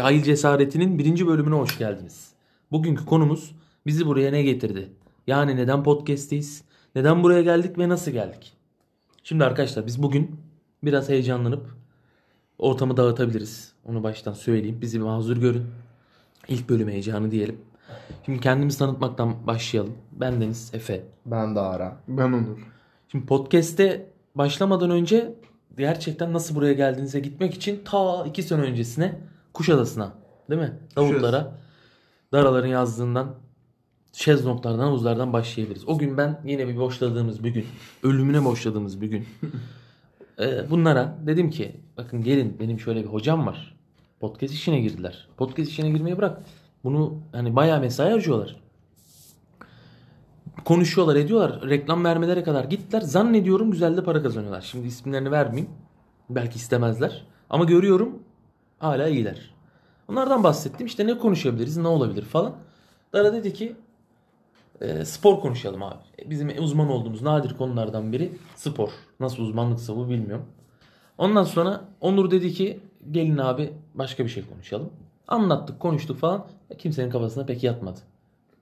Cahil Cesaretinin birinci bölümüne hoş geldiniz. Bugünkü konumuz bizi buraya ne getirdi? Yani neden podcast'teyiz? Neden buraya geldik ve nasıl geldik? Şimdi arkadaşlar biz bugün biraz heyecanlanıp ortamı dağıtabiliriz. Onu baştan söyleyeyim. Bizi bir mazur görün. İlk bölüm heyecanı diyelim. Şimdi kendimizi tanıtmaktan başlayalım. Ben Deniz Efe. Ben de Ara. Ben Onur. Şimdi podcast'te başlamadan önce gerçekten nasıl buraya geldiğinize gitmek için ta iki sene öncesine Kuşadası'na değil mi? Davutlara Daraların yazdığından şezlonglardan havuzlardan başlayabiliriz. O gün ben yine bir boşladığımız bir gün. Ölümüne boşladığımız bir gün. Ee, bunlara dedim ki bakın gelin benim şöyle bir hocam var. Podcast işine girdiler. Podcast işine girmeyi bırak. Bunu hani bayağı mesai harcıyorlar konuşuyorlar ediyorlar. Reklam vermelere kadar gittiler. Zannediyorum güzel de para kazanıyorlar. Şimdi isimlerini vermeyeyim. Belki istemezler. Ama görüyorum hala iyiler. Onlardan bahsettim. İşte ne konuşabiliriz, ne olabilir falan. Dara dedi ki e, spor konuşalım abi. E, Bizim uzman olduğumuz nadir konulardan biri spor. Nasıl uzmanlıksa bu bilmiyorum. Ondan sonra Onur dedi ki gelin abi başka bir şey konuşalım. Anlattık, konuştuk falan. Kimsenin kafasına pek yatmadı.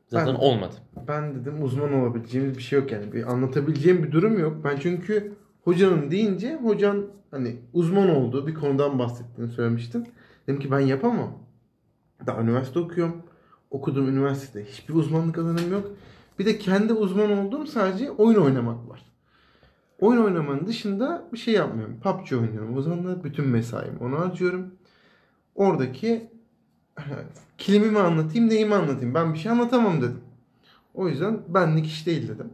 Zaten Ben- olmadı. Ben dedim uzman olabileceğimiz bir şey yok yani. Bir anlatabileceğim bir durum yok. Ben çünkü hocanın deyince hocan hani uzman olduğu bir konudan bahsettiğini söylemiştin. Dedim ki ben yapamam. Daha üniversite okuyorum. Okuduğum üniversitede hiçbir uzmanlık alanım yok. Bir de kendi uzman olduğum sadece oyun oynamak var. Oyun oynamanın dışında bir şey yapmıyorum. PUBG oynuyorum. O zaman da bütün mesaimi ona harcıyorum. Oradaki kilimimi anlatayım, neyimi anlatayım. Ben bir şey anlatamam dedim. O yüzden benlik iş değil dedim.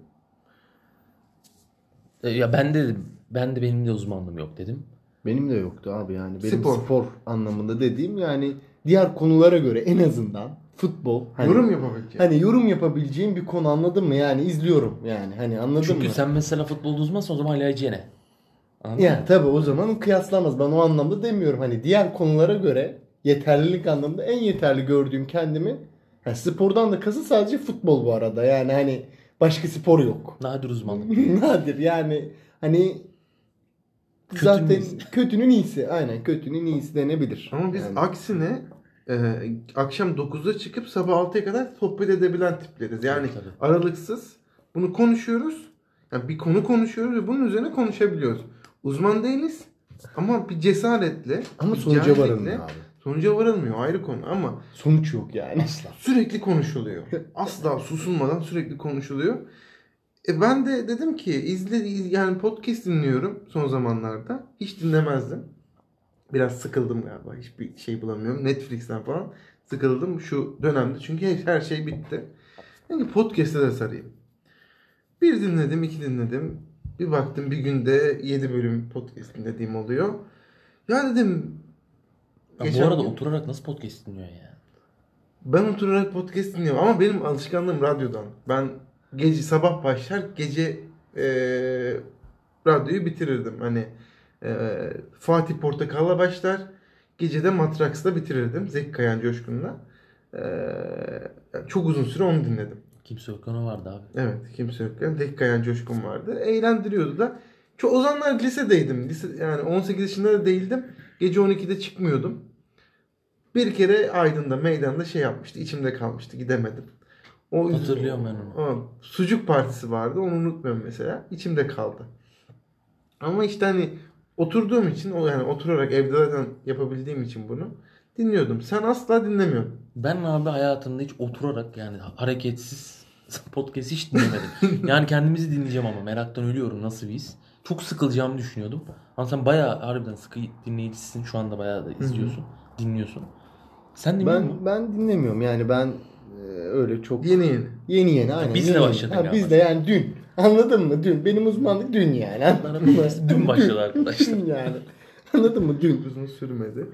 E, Ya ben de ben de benim de uzmanlığım yok dedim. Benim de yoktu abi yani. Benim Spor. spor, anlamında dediğim yani diğer konulara göre en azından futbol. Hani, Yorum yapabileceğim. Hani yorum yapabileceğim bir konu anladın mı? Yani izliyorum yani. Hani anladın Çünkü mı? sen mesela futbolda uzmansın o zaman Ali Aycene. Anladın mı? Ya tabii o zaman kıyaslamaz. Ben o anlamda demiyorum. Hani diğer konulara göre yeterlilik anlamında en yeterli gördüğüm kendimi yani spordan da kası sadece futbol bu arada. Yani hani başka spor yok. Nadir uzmanlık. Nadir yani hani Kötünün zaten iyisi. kötünün iyisi. Aynen kötünün iyisi denebilir. Ama biz Yani. aksine e, akşam 9'da çıkıp sabah 6'ya kadar sohbet edebilen tipleriz. Yani Tabii, tabii. aralıksız bunu konuşuyoruz. Yani bir konu konuşuyoruz ve bunun üzerine konuşabiliyoruz. Uzman değiliz ama bir cesaretle, ama bir sonuca varılmıyor abi. Sonuca varılmıyor ayrı konu ama Sonuç yok yani asla. sürekli konuşuluyor. Asla susulmadan sürekli konuşuluyor. E ben de dedim ki izle yani podcast dinliyorum son zamanlarda. Hiç dinlemezdim. Biraz sıkıldım galiba. Hiçbir şey bulamıyorum. Netflix'ten falan sıkıldım şu dönemde. Çünkü her- şey bitti. Ki podcast'e de sarayım. Bir dinledim, iki dinledim. Bir baktım bir günde 7 bölüm podcast dinlediğim oluyor. Ya dedim Ya bu arada gün- oturarak nasıl podcast dinliyorsun ya? ben oturarak podcast dinliyorum ama benim alışkanlığım radyodan. Ben gece sabah başlar gece eee, radyoyu bitirirdim. Hani eee, Fatih Portakal'la başlar. Gece de Matraks'la bitirirdim. Zeki Kayan Coşkun'la. Eee, çok uzun süre onu dinledim. Kimse yok ona vardı abi. Evet kimse yok. Yani Zeki Kayan Coşkun vardı. Eğlendiriyordu da. Çok o zamanlar lisedeydim. Lise, yani 18 yaşında da değildim. Gece 12'de çıkmıyordum. Bir kere Aydın'da meydanda şey yapmıştı. içimde kalmıştı. Gidemedim. O Hatırlıyorum ben onu. O, sucuk partisi vardı. Onu unutmuyorum mesela. İçimde kaldı. Ama işte hani oturduğum için o yani oturarak evde zaten yapabildiğim için bunu dinliyordum. Sen asla dinlemiyorsun. Ben abi hayatımda hiç oturarak yani hareketsiz podcast hiç dinlemedim. yani kendimizi dinleyeceğim ama meraktan ölüyorum nasıl his. Çok sıkılacağımı düşünüyordum. Ama sen bayağı harbiden sıkı dinleyicisin. Şu anda bayağı da izliyorsun. Dinliyorsun. Sen dinliyor musun? Ben ben dinlemiyorum yani ben öyle çok Yeni yeni. yeni yeni aynen. Biz de başladık Ha. Biz de yani dün. Anladın mı? Dün. Benim uzmanlık dün yani. Anladın mı? Dün başladı arkadaşlar. Dün yani. Anladın mı? Dün. Uzun sürmedi.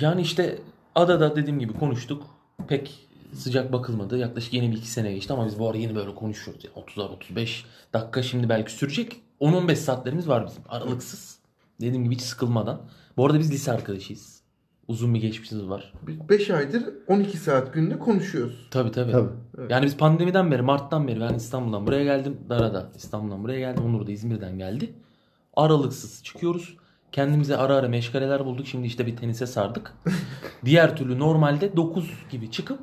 Yani işte adada dediğim gibi konuştuk. Pek sıcak bakılmadı. Yaklaşık yeni bir iki sene geçti ama biz bu ara yeni böyle konuşuyoruz. Yani 30'lar 35 dakika şimdi belki sürecek. 10-15 saatlerimiz var bizim aralıksız. Dediğim gibi hiç sıkılmadan. Bu arada biz lise arkadaşıyız. Uzun bir geçmişimiz var. Biz 5 aydır 12 saat günde konuşuyoruz. Tabii tabii. Tabii. Yani biz pandemiden beri, Mart'tan beri ben İstanbul'dan buraya geldim. Dara'da İstanbul'dan buraya geldim. Onur da İzmir'den geldi. Aralıksız çıkıyoruz. Kendimize ara ara meşgaleler bulduk. Şimdi işte bir tenise sardık. Diğer türlü normalde 9 gibi çıkıp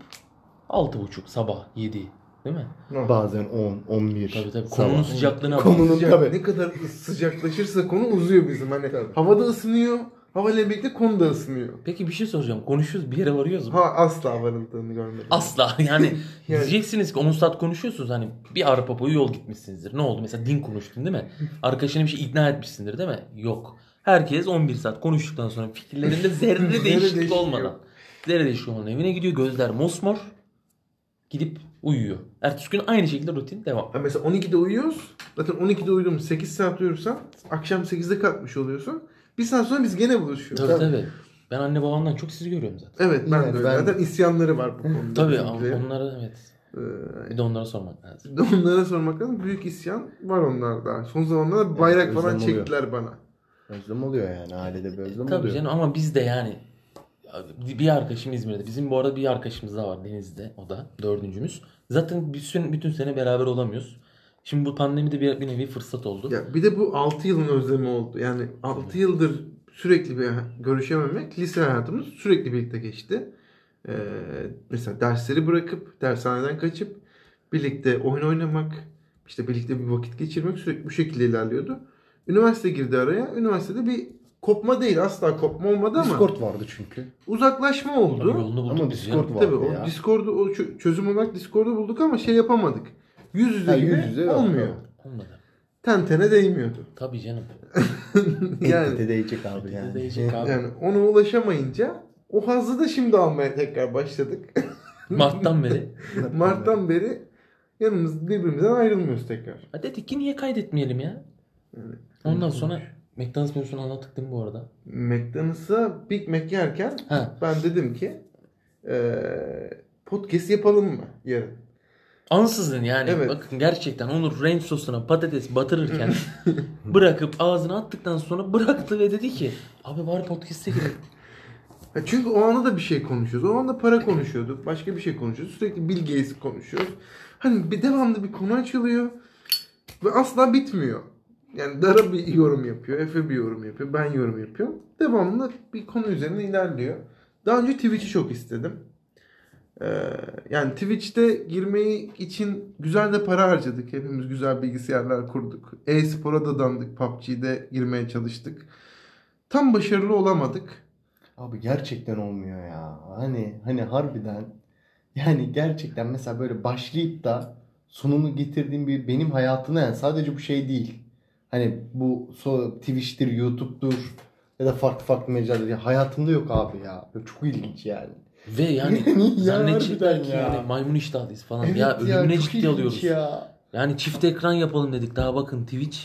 6.30 sabah 7 değil mi? Bazen 10, 11. Tabii tabii. sabah. Konunun sıcaklığına bak. Konunun Sıcak- tabii. Ne kadar sıcaklaşırsa konu uzuyor bizim. Hani Tabii. havada ısınıyor. Havayla birlikte konu da ısınıyor. Peki bir şey soracağım. Konuşuyoruz bir yere varıyoruz mu? Ha asla varıldığını görmedim. Asla yani Yani- diyeceksiniz ki 10 saat konuşuyorsunuz hani bir arpa boyu yol gitmişsinizdir. Ne oldu mesela din konuştun değil mi? Arkadaşını bir şey ikna etmişsindir değil mi? Yok. Herkes 11 saat konuştuktan sonra fikirlerinde zerre değişiklik olmadan. Zerre değişiklik olmadan evine gidiyor gözler mosmor gidip uyuyor. Ertesi gün aynı şekilde rutin devam. Ha mesela 12'de uyuyoruz. Zaten 12'de uyudum 8 saat uyursan akşam 8'de kalkmış oluyorsun. Bir saat sonra biz gene buluşuyoruz. Tabii tabii. Ben anne babamdan çok sizi görüyorum zaten. Evet ben Yani de öyle. ben- Zaten isyanları var bu konuda. Tabii onlara evet. Ee, Bir de onlara sormak lazım. Bir de onlara sormak lazım. Büyük isyan var onlarda. Son zamanlarda bayrak özlem falan oluyor. çektiler bana. Özlem oluyor yani ailede bir özlem Tabii oluyor. canım ama biz de yani bir arkadaşım İzmir'de. Bizim bu arada bir arkadaşımız daha var Deniz'de. O da dördüncümüz. Zaten bütün, bütün sene beraber olamıyoruz. Şimdi bu pandemide bir, bir nevi fırsat oldu. Ya bir de bu 6 yılın özlemi oldu. Yani 6 yıldır sürekli bir görüşememek lise hayatımız sürekli birlikte geçti. Ee, mesela dersleri bırakıp dershaneden kaçıp birlikte oyun oynamak, işte birlikte bir vakit geçirmek sürekli bu şekilde ilerliyordu. Üniversite girdi araya. Üniversitede bir kopma değil asla kopma olmadı ama Discord vardı çünkü. uzaklaşma Tabii oldu. yolunu bulduk Ama Discord ya. var. Tabii vardı o ya. Discord'u o çö- çözüm olarak Discord'u bulduk ama şey yapamadık. Yüz yüze Ha, gibi yüz yüze olmuyor. yok. Olmadı. Ten tene değmiyordu. Tabii canım. yani Ette değecek abi yani. değecek abi. yani ona ulaşamayınca o hazzı da şimdi almaya tekrar başladık. Mart'tan beri. Mart'tan beri yanımız birbirimizden ayrılmıyoruz tekrar. Ha dedik ki niye kaydetmeyelim ya? Yani, Ondan sonra McDonald's menüsünü anlattık değil mi bu arada? McDonald's'a Big Mac yerken Ha. ben dedim ki eee podcast yapalım mı yarın? Ansızın yani. Evet. Bakın gerçekten Onur ranch sosuna patates batırırken bırakıp ağzına attıktan sonra bıraktı ve dedi ki abi bari podcast'e girelim. Çünkü o anda da bir şey konuşuyoruz. O anda para konuşuyorduk. Başka bir şey konuşuyoruz. Sürekli Bill Gates konuşuyoruz. Hani bir devamlı bir konu açılıyor. Ve asla bitmiyor. Yani Dara bir yorum yapıyor. Efe bir yorum yapıyor. Ben yorum yapıyorum. Devamlı bir konu üzerine ilerliyor. Daha önce Twitch'i çok istedim. Ee, yani Twitch'te girmeyi için güzel de para harcadık. Hepimiz güzel bilgisayarlar kurduk. E-spora da dandık. PUBG'de girmeye çalıştık. Tam başarılı olamadık. Abi gerçekten olmuyor ya. Hani hani harbiden yani gerçekten mesela böyle başlayıp da sonunu getirdiğim bir benim hayatına yani sadece bu şey değil. Hani bu so Twitch'tir, YouTube'dur ya da farklı farklı mecralar. Ya hayatımda yok abi ya. Çok ilginç yani. Ve yani ya zannedecekler ki ya. yani maymun iştahlıyız falan. Evet ya ölümüne çok ciddi alıyoruz. ya. Yani çift ekran yapalım dedik. Daha bakın Twitch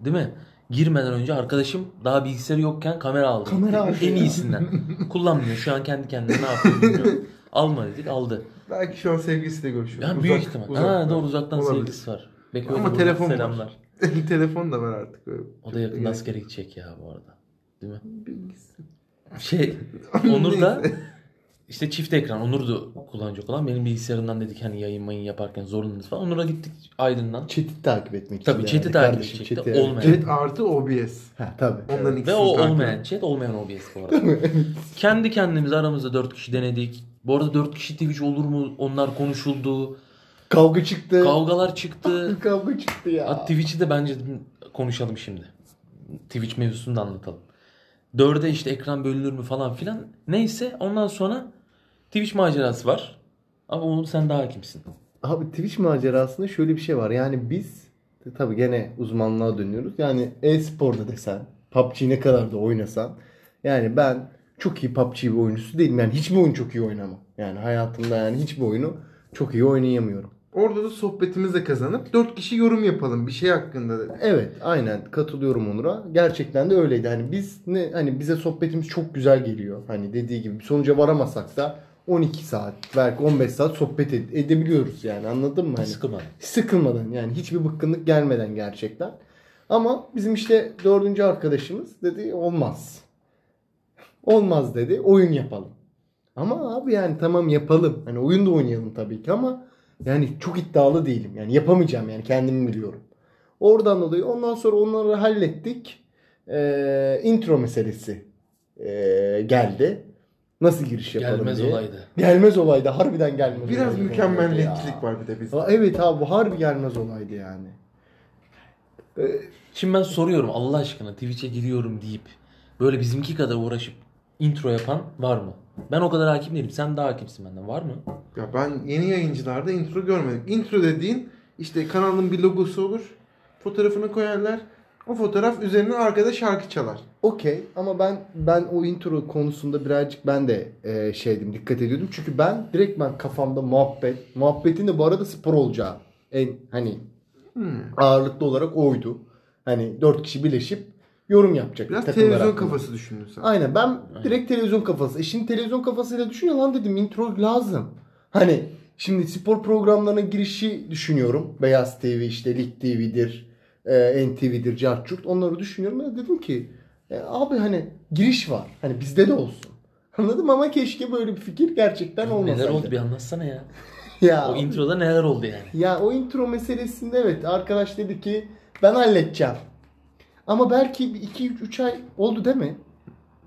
değil mi? Girmeden önce arkadaşım daha bilgisayarı yokken kamera aldı. Kamera aldı En ya. iyisinden. Kullanmıyor. Şu an kendi kendine ne yapıyor bilmiyorum. Alma dedik aldı. Belki şu an sevgilisiyle görüşüyor. Yani Uzak- büyük ihtimal. uzaktan. ha doğru uzaktan Olabilir. sevgilisi var. Bekle Ama telefon var. selamlar. Telefon da var artık. Öyle. O da yakında askere gidecek ya bu arada. Değil mi? bilgisi. Şey Onur da. İşte çift ekran Onur da kullanacak olan benim bilgisayarımdan dedik hani yayın mayın yaparken zorlanırız falan. Onur'a gittik Aydın'dan. Chat'i takip etmek Tabii, için. chat'i yani. takip Kardeşim, edecekti. chat'i- Olmayan. Jet artı OBS. Ha tabii. Onların Evet. ikisini Ve o takip olmayan chat olmayan OBS bu arada. Kendi kendimize aramızda 4 kişi denedik. Bu arada 4 kişi Twitch olur mu? Onlar konuşuldu. Kavga çıktı. Kavgalar çıktı. Kavga çıktı ya. Hatta Twitch'i de bence konuşalım şimdi. Twitch mevzusunu da anlatalım. Dörde işte ekran bölünür mü falan filan. Neyse ondan sonra Twitch macerası var. Ama onu sen daha hakimsin. Abi Twitch macerasında şöyle bir şey var. Yani biz tabii gene uzmanlığa dönüyoruz. Yani e-sporda desen, PUBG ne kadar da oynasan. Yani ben çok iyi PUBG bir oyuncusu değilim. Yani hiçbir oyun çok iyi oynamam. Yani hayatımda yani hiçbir oyunu çok iyi oynayamıyorum. Orada da sohbetimizle kazanıp 4 kişi yorum yapalım bir şey hakkında dedi. Evet aynen katılıyorum Onur'a. Gerçekten de öyleydi. Hani biz ne hani bize sohbetimiz çok güzel geliyor. Hani dediği gibi bir sonuca varamasak da 12 saat belki 15 saat sohbet ed- edebiliyoruz yani anladın mı? Hani Sıkılma. sıkılmadan yani hiçbir bıkkınlık gelmeden gerçekten. Ama bizim işte dördüncü arkadaşımız dedi olmaz. Olmaz dedi oyun yapalım. Ama abi yani tamam yapalım. Hani oyun da oynayalım tabii ki ama yani çok iddialı değilim. Yani yapamayacağım yani kendimi biliyorum. Oradan dolayı ondan sonra onları hallettik. e, intro meselesi e, geldi. Nasıl giriş yapalım Gelmez diye. olaydı. Gelmez olaydı. Harbiden gelmez Biraz olaydı mükemmelliyetçilik var bir de bizde. Aa, Evet abi bu harbi gelmez olaydı yani. Ee, Şimdi ben soruyorum Allah aşkına Twitch'e giriyorum deyip böyle bizimki kadar uğraşıp intro yapan var mı? Ben o kadar hakim değilim. Sen daha hakimsin benden. Var mı? Ya ben yeni yayıncılarda intro görmedim. Intro dediğin işte kanalın bir logosu olur. Fotoğrafını koyarlar. O fotoğraf üzerine arkada şarkı çalar. Okey ama ben ben o intro konusunda birazcık ben de e, şeydim dikkat ediyordum. Çünkü ben direkt ben kafamda muhabbet, muhabbetin de bu arada spor olacağı en hani Hmm. ağırlıklı olarak oydu. Hani dört kişi birleşip yorum yapacak. Biraz televizyon hakkında. kafası düşündün sen. Aynen ben direkt televizyon kafası. E şimdi televizyon kafasıyla düşünüyor lan dedim intro lazım. Hani şimdi spor programlarına girişi düşünüyorum. Beyaz TV işte Lig TV'dir, e, NTV'dir, Cartçurt onları düşünüyorum. Ya dedim ki e, abi hani giriş var. Hani bizde de olsun. Anladım ama keşke böyle bir fikir gerçekten olmasaydı. Neler oldu bir anlatsana ya. Ya, O introda neler oldu yani? ya o intro meselesinde evet arkadaş dedi ki ben halledeceğim. Ama belki 2-3 ay oldu değil mi?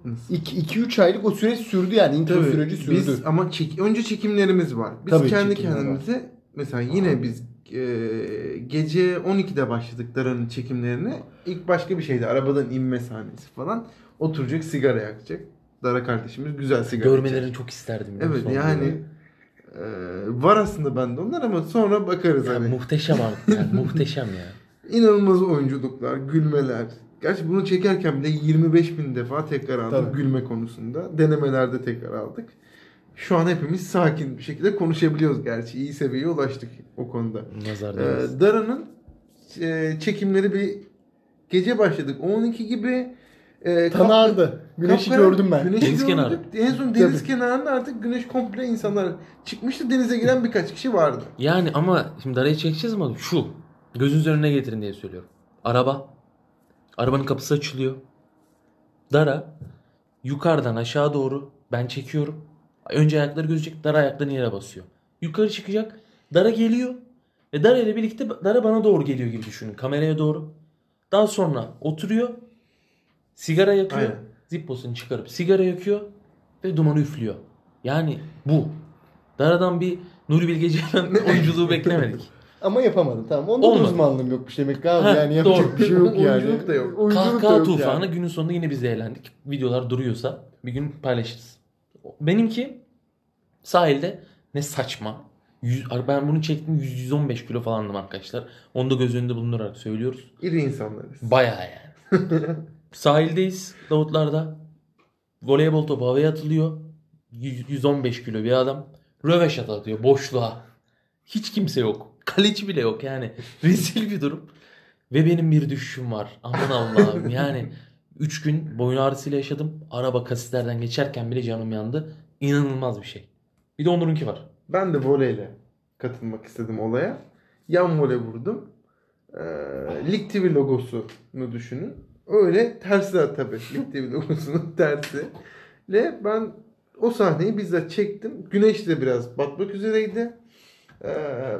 Nasıl? 2-3 aylık o süreç sürdü yani intro Tabii, süreci sürdü. Biz ama çek, önce çekimlerimiz var. Biz Tabii kendi çekimler var. kendimize mesela yine biz e, gece 12'de başladık Dara'nın çekimlerine. İlk başka bir şeydi. Arabadan inme sahnesi falan. Oturacak sigara yakacak. Dara kardeşimiz güzel sigara Görmelerini yakacak. çok isterdim. Evet yani e, var aslında bende onlar ama sonra bakarız Ya hani. muhteşem abi. Yani muhteşem ya. İnanılmaz oyunculuklar, gülmeler. Gerçi bunu çekerken bile 25 bin defa tekrar aldık Tabii. gülme konusunda. Denemelerde tekrar aldık. Şu an hepimiz sakin bir şekilde konuşabiliyoruz gerçi. iyi seviyeye ulaştık o konuda. Nazar Ee, değmesin. Dara'nın e, çekimleri bir gece başladık. 12 gibi e, Tanardı. Güneşi kapkara- gördüm ben. Güneşi Deniz kenarı. En son deniz Tabii. kenarında artık güneş komple insanlar çıkmıştı. Denize giren birkaç kişi vardı. Yani ama şimdi Dara'yı çekeceğiz ama şu. Gözünüzün önüne getirin diye söylüyorum. Araba. Arabanın kapısı açılıyor. Dara yukarıdan aşağı doğru ben çekiyorum. Önce ayakları gözecek. Dara ayaklarını yere basıyor. Yukarı çıkacak. Dara geliyor. Ve Dara ile birlikte Dara bana doğru geliyor gibi düşünün. Kameraya doğru. Daha sonra oturuyor. Sigara yakıyor. Aynen. Zipposunu çıkarıp sigara yakıyor. Ve dumanı üflüyor. Yani bu. Dara'dan bir Nuri Bilge Ceylan oyunculuğu beklemedik. Ama yapamadım tamam. Onda Olmadı. da uzmanlığım yokmuş demek ki abi. Ha, yani yapacak doğru. bir şey yok yani. Oyunculuk da yok. Oyunculuk da Kahkaha yok tufanı yani. günün sonunda yine biz eğlendik. Videolar duruyorsa bir gün paylaşırız. Benimki sahilde ne saçma. Yüz- ben bunu çektim 100-115 kilo falandım arkadaşlar. Onu da göz önünde bulundurarak söylüyoruz. İri insanlarız. Bayağı yani. Sahildeyiz Davutlar'da. Voleybol topu havaya atılıyor. Yüz- 115 kilo bir adam. Röveşat atıyor boşluğa. Hiç kimse yok. Kaleci bile yok yani. Rezil bir durum. Ve benim bir düşüşüm var. Aman Allah'ım yani. 3 gün boyun ağrısıyla yaşadım. Araba kasislerden geçerken bile canım yandı. İnanılmaz bir şey. Bir de Onur'unki var. Ben de voleyle katılmak istedim olaya. Yan voley vurdum. Ee, Lig TV logosunu düşünün. Öyle tersi tabii. Lig TV logosunun tersi. Ve ben o sahneyi bizzat çektim. Güneş de biraz batmak üzereydi. Ee,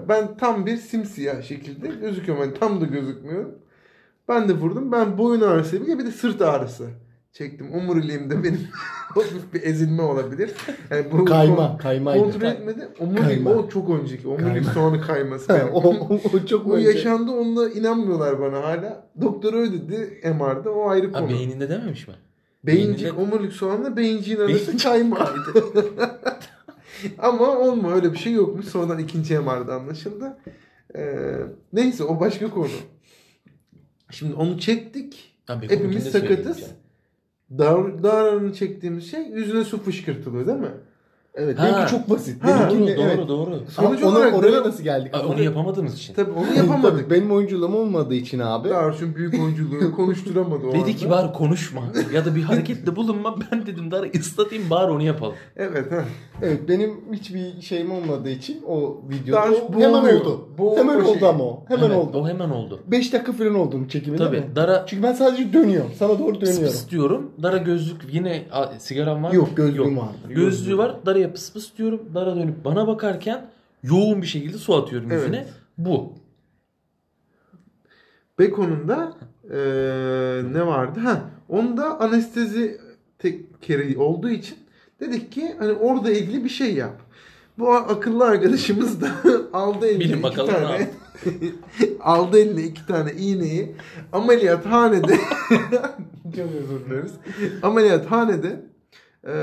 ben tam bir simsiyah şekilde gözüküyorum. Yani tam da gözükmüyorum. Ben de vurdum. Ben boyun ağrısı bir de sırt ağrısı çektim. Omuriliğimde benim hafif bir ezilme olabilir. Yani bu Kayma. Kaymaydı. Kontrol etmedi. Omurilik Kayma. o çok önceki. Omurilik Kayma. soğanı kayması. Ha, benim. o, o, o çok Bu önce. yaşandı onunla inanmıyorlar bana hala. Doktor öyle dedi MR'da o ayrı Ha, konu. beyninde dememiş mi? Beyincik, beyninde- omurilik soğanla beyinciğin arası kayma. Ama olma öyle bir şey yokmuş. Sonradan ikinci MR'da anlaşıldı. Ee, neyse o başka konu. Şimdi onu çektik. Ha, bir Hepimiz sakatız. canım. Dar, Dara'nın çektiğimiz şey yüzüne su fışkırtılıyor değil mi? Evet. Ha. Benimki çok basit. Ha, Benimki Doğru de- doğru evet. doğru. Sonuç ona- olarak oraya nasıl geldik? Abi onu yapamadığımız için. Tabii onu Tabii, yapamadık. benim oyunculuğum olmadığı için abi. Darüş'ün büyük oyunculuğunu konuşturamadı o Dedi anda. ki bari konuşma ya da bir harekette bulunma. Ben dedim Dara ıslatayım bari onu yapalım. Evet. Ha. Evet benim hiçbir şeyim olmadığı için o videoda Darş o hemen oldu. Boğulma hemen oldu şeyi. ama o. Hemen Evet, oldu. O hemen oldu. 5 dakika falan oldu onun çekimi değil Tabii mi? Dara Çünkü ben sadece dönüyorum. Sana doğru dönüyorum. pıs diyorum. Dara gözlük yine a, sigaram var mı? Yok gözlüğüm Yok. vardı. Gözlüğü var. Dara'ya pıs pıs diyorum. Dara dönüp bana bakarken yoğun bir şekilde su atıyorum Evet. yüzüne. Bu. Beko'nun da e, ne vardı? Ha, onda anestezi tekeri olduğu için dedik ki hani orada ilgili bir şey yap. Bu akıllı arkadaşımız da aldı eline Bilin iki tane aldı eline iki tane iğneyi ameliyathanede çok özür dileriz. Ameliyathanede e,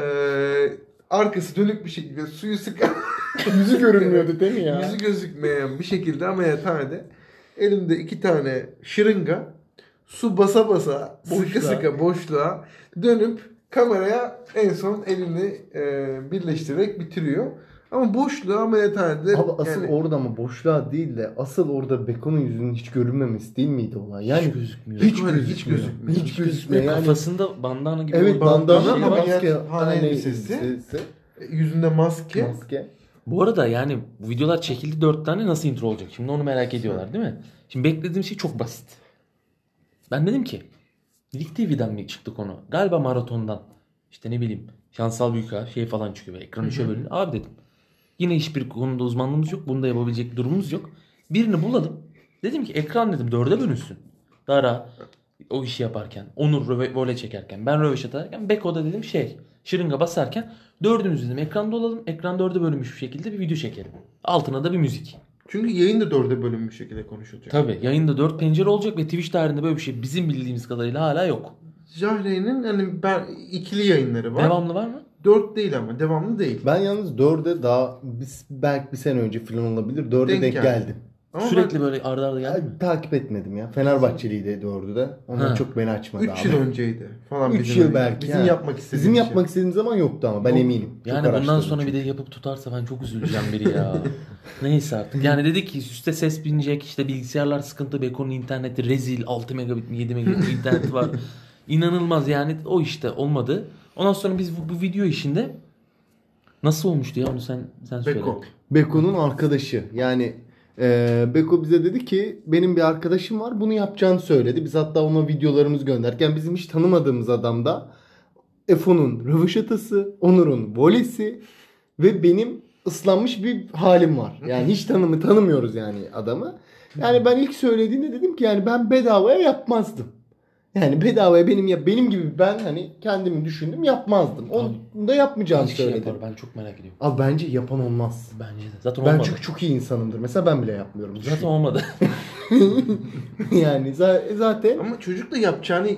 arkası dönük bir şekilde suyu sıkan Yüzü görünmüyordu değil mi ya? Yüzü gözükmeyen bir şekilde ameliyathanede elimde iki tane şırınga su basa basa sıkı Boşluğa. sıkı boşluğa dönüp kameraya en son elini e, birleştirerek bitiriyor. Ama boşluğa ameliyathanede Abi asıl yani orada ama boşluğa değil de asıl orada Beko'nun yüzünün hiç görünmemesi değil miydi olay? Yani hiç gözükmüyor. hiç, Hiç gözükmüyor. gözükmüyor. Hiç gözükmüyor. Yani, Kafasında bandana gibi evet bir bandana şey ama var. maske. Ameliyat- elbisesi. elbisesi, yüzünde maske. Maske. Bu arada yani bu videolar çekildi 4 tane nasıl intro olacak? Şimdi onu merak ediyorlar değil mi? Şimdi beklediğim şey çok basit. Ben dedim ki Lig TV'den mi çıktı konu? Galiba maratondan. İşte ne bileyim Şansal Büyüka şey falan çıkıyor. Böyle ekran üçe bölünüyor. Abi dedim. Yine hiçbir konuda uzmanlığımız yok. Bunu da yapabilecek durumumuz yok. Birini bulalım. Dedim ki ekran dedim dörde bölünsün. Dara o işi yaparken. Onur röve, vole çekerken. Ben röveşat atarken. Beko'da dedim şey. Şırınga basarken. Dördümüz dedim ekranda olalım. Ekran dörde bölünmüş bir şekilde bir video çekelim. Altına da bir müzik. Çünkü yayın da dörde bölünmüş şekilde konuşulacak. Tabi yayında dört pencere olacak ve Twitch tarihinde böyle bir şey bizim bildiğimiz kadarıyla hala yok. Jahre'nin hani ben ikili yayınları var. Devamlı var mı? Dört değil ama devamlı değil. Ben yalnız dörde daha biz, belki bir sene önce falan olabilir. Dörde Denk denk, geldi. geldim. Ama Sürekli böyle arda arda geldi mi? Takip etmedim ya. Fenerbahçeliydi dördü de. Ondan Ha. çok beni açmadı 3 abi. yıl önceydi falan. 3 bizim yıl belki. Bizim ha. yapmak istediğimiz Bizim şey. yapmak istediğimiz zaman yoktu ama ben Yok. eminim. Çok Yani bundan sonra bir çünkü. de yapıp tutarsa ben çok üzüleceğim biri ya. Neyse artık. Yani dedik ki üstte ses binecek işte bilgisayarlar sıkıntı Beko'nun interneti rezil 6 megabit mi 7 megabit mi interneti var. İnanılmaz yani o işte olmadı. Ondan sonra biz bu, bu video işinde nasıl olmuştu ya onu sen sen söyle. Beko. Beko'nun arkadaşı. Yani e, Beko bize dedi ki benim bir arkadaşım var bunu yapacağını söyledi. Biz hatta ona videolarımızı gönderken bizim hiç tanımadığımız adam da Efo'nun röveşatası, Onur'un volesi ve benim ıslanmış bir halim var. Yani hiç tanımı tanımıyoruz yani adamı. Yani ben ilk söylediğinde dedim ki yani ben bedavaya yapmazdım. Yani bedavaya benim ya benim gibi ben hani kendimi düşündüm yapmazdım. Onu da yapmayacağını Kaç kişi söyledim. yapar ben çok merak ediyorum. Abi bence yapan olmaz. Bence de. Zaten Ben olmadı. çünkü çok iyi insanımdır. Mesela ben bile yapmıyorum. Zaten olmadı. yani za- zaten Ama çocuk da yapacağını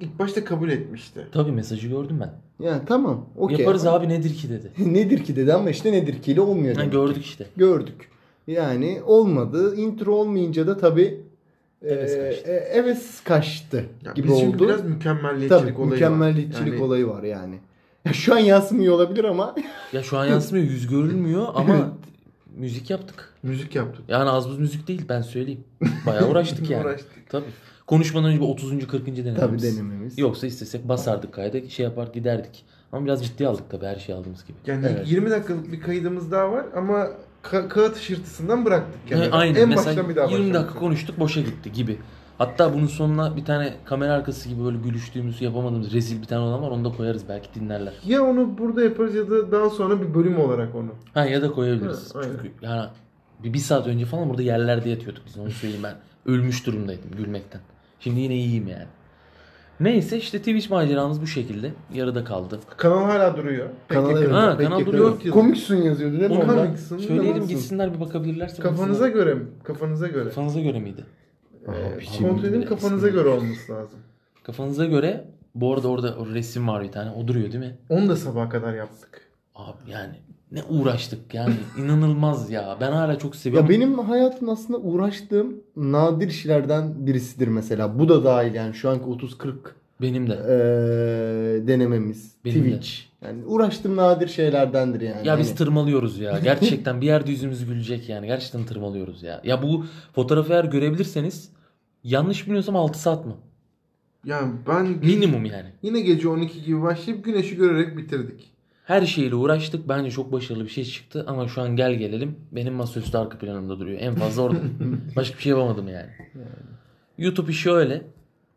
ilk başta kabul etmişti. Tabii mesajı gördüm ben. yani tamam. okey. Yaparız abi nedir ki dedi. nedir ki dedi ama işte nedir ki ile olmuyor. Ha, demek. gördük işte. Gördük. Yani olmadı. Intro olmayınca da tabii Heves e, kaçtı. e, heves kaçtı Ya gibi biz oldu. biraz mükemmelliyetçilik Tabii olayı mükemmelliyetçilik var. Yani olayı var yani. Ya şu an yansımıyor olabilir ama Ya şu an yansımıyor yüz görülmüyor ama müzik yaptık. Müzik yaptık. Yani az buz müzik değil ben söyleyeyim. Bayağı uğraştık yani. Uğraştık. Tabii. Konuşmadan önce bir 30. 40. denememiz. tabii denememiz. Yoksa istesek basardık kayda şey yapar giderdik. Ama biraz ciddi aldık tabii her şeyi aldığımız gibi. Yani Evet. 20 dakikalık bir kaydımız daha var ama ka- kağıt hışırtısından bıraktık. Kenara. aynen En mesela baştan bir daha 20 dakika başladık. konuştuk boşa gitti gibi. Hatta bunun sonuna bir tane kamera arkası gibi böyle gülüştüğümüz yapamadığımız rezil bir tane olan var onu da koyarız belki dinlerler. Ya onu burada yaparız ya da daha sonra bir bölüm olarak onu. Ha ya da koyabiliriz. Ha, aynen. Çünkü yani bir, bir saat önce falan burada yerlerde yatıyorduk biz onu söyleyeyim ben. Ölmüş durumdaydım gülmekten. Şimdi yine iyiyim yani. Neyse işte Twitch maceramız bu şekilde. Yarıda kaldı. Kanal hala duruyor. Kanal evet, Ha, pek kanal yakın. duruyor. Komiksun yazıyordu değil mi? Onu orada? Komiksin, Söyleyelim nasıl? gitsinler bir bakabilirlerse. Kafanıza baksınlar. göre mi? Kafanıza göre. Kafanıza göre miydi? Ee, şimdi kontrol edin kafanıza göre olması lazım. Kafanıza göre bu arada orada o resim var bir tane. O duruyor değil mi? Onu da sabaha kadar yaptık. Abi yani ne uğraştık yani inanılmaz ya. Ben hala çok seviyorum. Ya benim hayatım aslında uğraştığım nadir işlerden birisidir mesela. Bu da dahil yani şu anki 30-40 Benim de. eee, denememiz. Benim de. Twitch. Yani uğraştığım nadir şeylerdendir yani. Ya biz Hani- tırmalıyoruz ya. Gerçekten bir yerde yüzümüz gülecek yani. Gerçekten tırmalıyoruz ya. Ya bu fotoğrafı eğer görebilirseniz yanlış bilmiyorsam 6 saat mı? Yani ben Minimum yani. yine gece 12 gibi başlayıp güneşi görerek bitirdik. Her şeyle uğraştık. Bence çok başarılı bir şey çıktı. Ama şu an gel gelelim. Benim masaüstü arka planımda duruyor. En fazla orada. Başka bir şey yapamadım yani. YouTube işi öyle.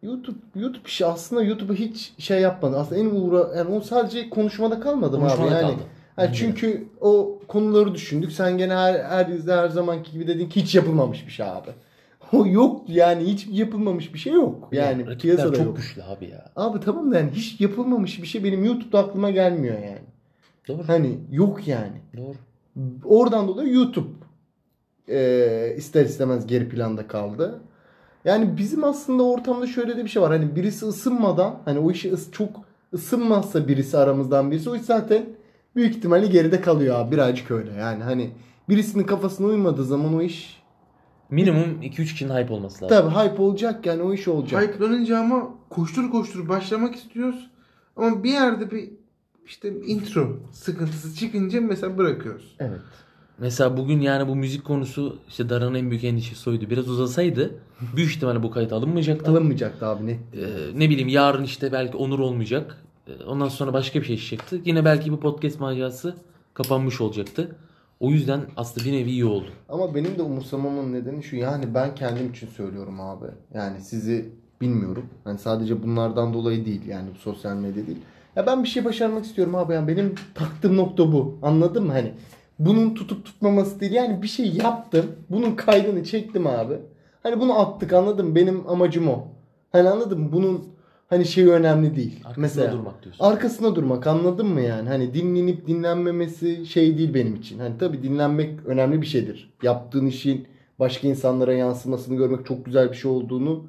YouTube YouTube işi aslında YouTube'a hiç şey yapmadı. Aslında en uğra yani o sadece konuşmada kalmadı abi yani. kaldı. Bence çünkü o konuları düşündük. Sen gene her her izle her zamanki gibi dedin ki hiç yapılmamış bir şey abi. O yok yani hiç yapılmamış bir şey yok. Yani Rakipler piyasada çok yok. güçlü abi ya. Abi tamam da yani hiç yapılmamış bir şey benim YouTube'da aklıma gelmiyor yani. Doğru. Hani yok yani. Doğru. Oradan dolayı YouTube e, ister istemez geri planda kaldı. Yani bizim aslında ortamda şöyle de bir şey var. Hani birisi ısınmadan hani o işi ıs- çok ısınmazsa birisi aramızdan birisi o iş zaten büyük ihtimalle geride kalıyor abi. Birazcık öyle. Yani hani birisinin kafasına uymadığı zaman o iş Minimum 2-3 kişinin hype olması lazım. tabii hype olacak yani o iş olacak. Hype'lanınca ama koştur koştur başlamak istiyoruz. Ama bir yerde bir işte intro sıkıntısı çıkınca mesela bırakıyoruz. Evet. Mesela bugün yani bu müzik konusu işte Daran'ın en büyük endişesi oydu. Biraz uzasaydı büyük ihtimalle bu kayıt alınmayacaktı. Alınmayacaktı abi net. Ee, ne bileyim yarın işte belki Onur olmayacak. Ee, Ondan sonra başka bir şey çıkacaktı. Yine belki bu podcast macerası kapanmış olacaktı. O yüzden aslında bir nevi iyi oldu. Ama benim de umursamamın nedeni şu yani ben kendim için söylüyorum abi. Yani sizi bilmiyorum. Hani sadece bunlardan dolayı değil yani sosyal medya değil. Ya ben bir şey başarmak istiyorum abi. Yani benim taktığım nokta bu. Anladın mı? Hani bunun tutup tutmaması değil. Yani bir şey yaptım. Bunun kaydını çektim abi. Hani bunu attık anladın mı? Benim amacım o. Hani anladın mı? Bunun hani şeyi önemli değil. Arkasında Mesela durmak diyorsun. arkasına durmak anladın mı yani? Hani dinlenip dinlenmemesi şey değil benim için. Hani tabii dinlenmek önemli bir şeydir. Yaptığın işin başka insanlara yansımasını görmek çok güzel bir şey olduğunu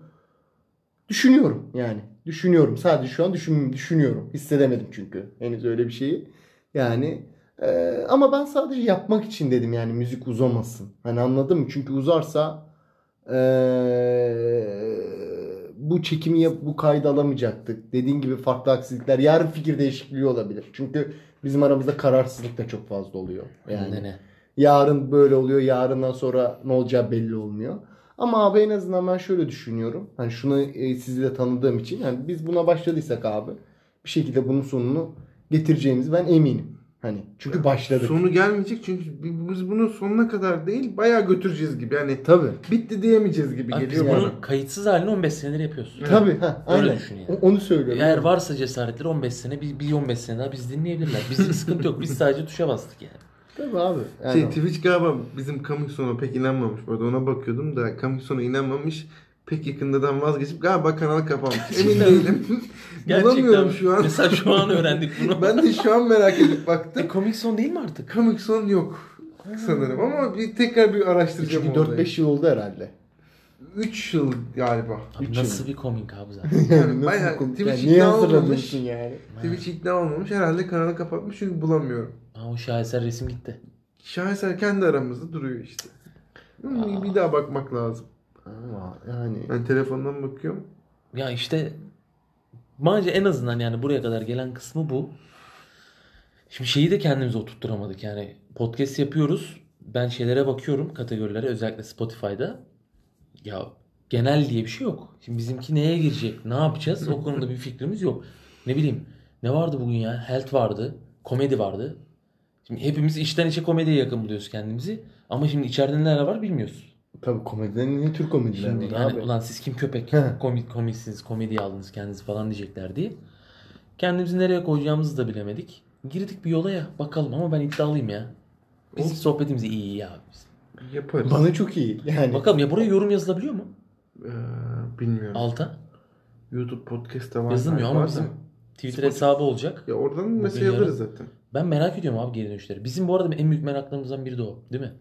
düşünüyorum yani. Düşünüyorum. Sadece şu an düşün, düşünüyorum. Hissedemedim çünkü henüz öyle bir şeyi. Yani e, ama ben sadece yapmak için dedim yani müzik uzamasın. Hani anladın mı? Çünkü uzarsa e, bu çekimi yap, bu kaydı alamayacaktık. Dediğin gibi farklı aksilikler. Yarın fikir değişikliği olabilir. Çünkü bizim aramızda kararsızlık da çok fazla oluyor. Yani Ne ne. yarın böyle oluyor, yarından sonra ne olacağı belli olmuyor. Ama abi en azından ben şöyle düşünüyorum. Hani şunu e, sizi de tanıdığım için. Yani biz buna başladıysak abi bir şekilde bunun sonunu getireceğimiz ben eminim. Hani çünkü başladık. Sonu gelmeyecek çünkü bi- biz bunu sonuna kadar değil bayağı götüreceğiz gibi. Yani Tabii. bitti diyemeyeceğiz gibi Abi biz geliyor bunun bana. kayıtsız halini 15 senedir yapıyoruz. Tabii. Ha, Öyle aynen. düşün yani. O- Onu söylüyorum. Eğer varsa cesaretleri 15 sene bir, bir 15 sene daha biz dinleyebilirler. Bizim sıkıntı yok. Biz sadece tuşa bastık yani. Tabii abi. Yani Şey, Twitch galiba bizim coming soon'a pek inanmamış. Bu arada ona bakıyordum da coming soon'a inanmamış. Pek yakındadan vazgeçip galiba kanal kapanmış. Emin değilim. Bulamıyorum şu an. Mesela şu an öğrendik bunu. ben de şu an merak edip E, baktım. komik son değil mi artık? Comic Son yok sanırım ama bir tekrar bir araştıracağım çünkü olayı. 4-5 yıl oldu herhalde. 3 yıl galiba. Abi Üç nasıl yıl. bir komik abi zaten. Yani bayağı komik? Twitch Yani ikna olmamış. yani? Twitch ikna olmamış. Herhalde kanalı kapatmış çünkü bulamıyorum. Ha, o şaheser resim gitti. Şaheser kendi aramızda duruyor işte. Hmm, bir daha bakmak lazım. Ama yani Ben telefondan bakıyorum. Ya işte bence en azından yani buraya kadar gelen kısmı bu. Şimdi şeyi de kendimize oturtturamadık yani podcast yapıyoruz. Ben şeylere bakıyorum kategorilere özellikle Spotify'da. Ya genel diye bir şey yok. Şimdi bizimki neye girecek? Ne yapacağız? O konuda bir fikrimiz yok. Ne bileyim ne vardı bugün ya? Health vardı. Komedi vardı. Şimdi hepimiz içten içe komediye yakın buluyoruz kendimizi. Ama şimdi içeride neler var bilmiyoruz. tabii komediden niye Türk komediler Şimdi var yani abi? ulan siz kim köpek komik komiksiniz komediye aldınız kendinizi falan diyecekler diye. Kendimizi nereye koyacağımızı da bilemedik. Girdik bir yola ya bakalım ama ben iddialıyım ya. Biz sohbetimiz iyi abi. biz. Yaparız. Bana çok iyi. Yani Bakalım ya buraya yorum yazılabiliyor mu? Ee, bilmiyorum. Alta. YouTube podcast'ta var. Yazılmıyor ama bizim Twitter Spotify- hesabı olacak. Ya oradan mesaj alırız zaten. Ben merak ediyorum abi geri dönüşleri. Bizim bu arada en büyük meraklarımızdan biri de o. Değil mi?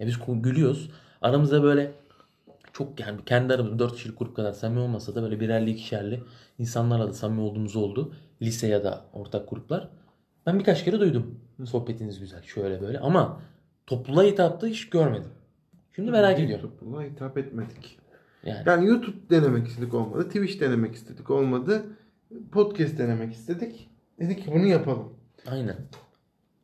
Ya biz gülüyoruz. Aramızda böyle çok yani kendi aramızda 4 kişilik grup kadar samimi olmasa da böyle birerli ikişerli insanlarla da samimi olduğumuz oldu. Lise ya da ortak gruplar. Ben birkaç kere duydum. Sohbetiniz güzel şöyle böyle ama topluluğa hitapta hiç görmedim. Şimdi merak ediyorum. YouTube'a hitap etmedik. Yani Yani YouTube denemek istedik olmadı. Twitch denemek istedik olmadı. Podcast denemek istedik. Dedik ki bunu yapalım. aynen.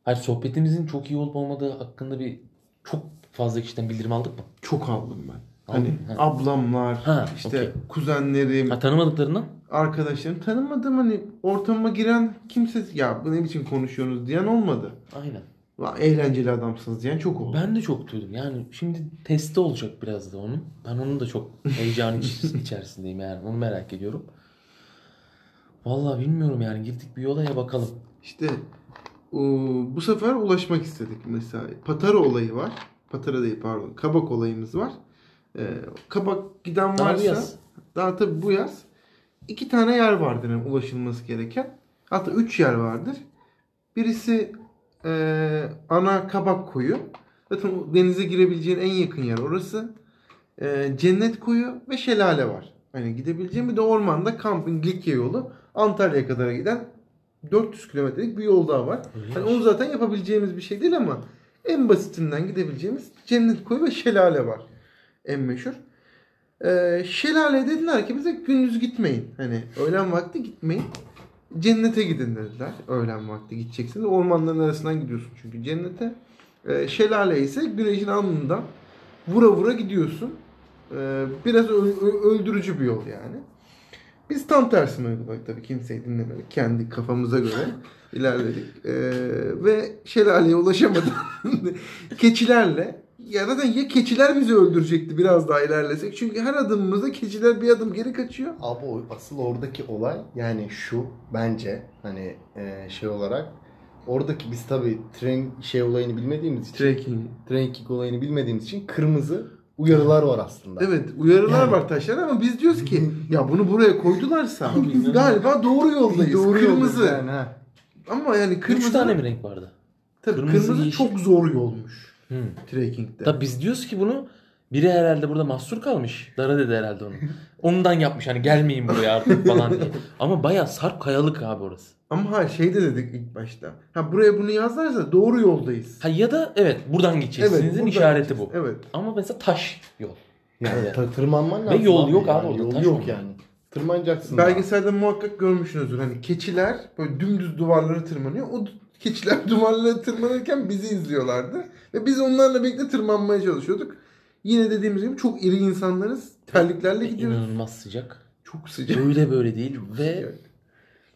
Hayır sohbetimizin çok iyi olup olmadığı hakkında bir çok fazla kişiden bildirim aldık mı? Çok aldım ben. Aldın Hani? Ha. ablamlar, Ha, işte okey. kuzenlerim, Ha tanımadıklarından? arkadaşlarım tanımadığım hani ortama giren kimse ya bu ne biçim konuşuyorsunuz diyen olmadı. Aynen. Vay, Eğlenceli adamsınız diyen çok oldu. Ben de çok duydum. Yani şimdi testi olacak biraz da onun. Ben onun da çok heyecan iç- içerisindeyim yani. Onu merak ediyorum. Vallahi bilmiyorum yani. Girdik bir yolaya bakalım. İşte bu sefer ulaşmak istedik mesela. Patara olayı var. Patara değil pardon. Kabak olayımız var. Ee, kabak giden Daha bu varsa yaz. daha tabii bu yaz iki tane yer vardır yani ulaşılması gereken. Hatta üç yer vardır. Birisi e, ana kabak koyu. Zaten denize girebileceğin en yakın yer orası. E, cennet koyu ve şelale var. Hani gidebileceğin bir de ormanda kampın Likya yolu Antalya'ya kadar giden 400 kilometrelik bir yol daha var. Hani onu zaten yapabileceğimiz bir şey değil ama en basitinden gidebileceğimiz cennet koyu ve şelale var. En meşhur. Ee, şelale dediler ki bize gündüz gitmeyin. Hani öğlen vakti gitmeyin. Cennete gidin dediler. Öğlen vakti gideceksiniz. Ormanların arasından gidiyorsun çünkü cennete. Ee, şelale ise güneşin alnından vura vura gidiyorsun. Ee, biraz öldürücü bir yol yani. Biz tam tersini uyguladık tabii kimseyi dinlemedik. Kendi kafamıza göre ilerledik. Ee, ve şelaleye ulaşamadık. Keçilerle ya zaten ya keçiler bizi öldürecekti biraz daha ilerlesek. Çünkü her adımımızda keçiler bir adım geri kaçıyor. Abi o asıl oradaki olay yani şu bence hani e, şey olarak oradaki biz tabii tren şey olayını bilmediğimiz için Trekking. trekking olayını bilmediğimiz için kırmızı uyarılar var aslında. Evet uyarılar Yani. var taşlar ama biz diyoruz ki ya bunu buraya koydularsa inanılmaz. galiba doğru yoldayız. Doğru kırmızı. yani ha. Ama yani kırmızı Üç tane mi renk vardı? Tabii Kırmızı, kırmızı, çok zor yolmuş Hı. trekkingde. Tabii biz diyoruz ki bunu biri herhalde burada mahsur kalmış. Dara dedi herhalde onu. Ondan yapmış hani gelmeyin buraya artık falan diye. Ama bayağı sarp kayalık abi orası. Ama ha şey de dedik ilk başta. Ha buraya bunu yazarsa doğru yoldayız. Ha ya da evet buradan gideceğiz. Sizin buradan işareti gideceğiz. bu. Evet. Ama mesela taş yol. Yani Evet. tırmanman Ve lazım. yol yok abi yani. orada, Yol taş yok yani. Tırmanacaksın. Belgeselde muhakkak görmüşsünüzdür. Hani keçiler böyle dümdüz duvarları tırmanıyor. O keçiler duvarları tırmanırken bizi izliyorlardı. Ve biz onlarla birlikte tırmanmaya çalışıyorduk. Yine dediğimiz gibi çok iri insanlarız. Terliklerle Ve gidiyoruz. inanılmaz sıcak. Çok sıcak. Öyle böyle değil ve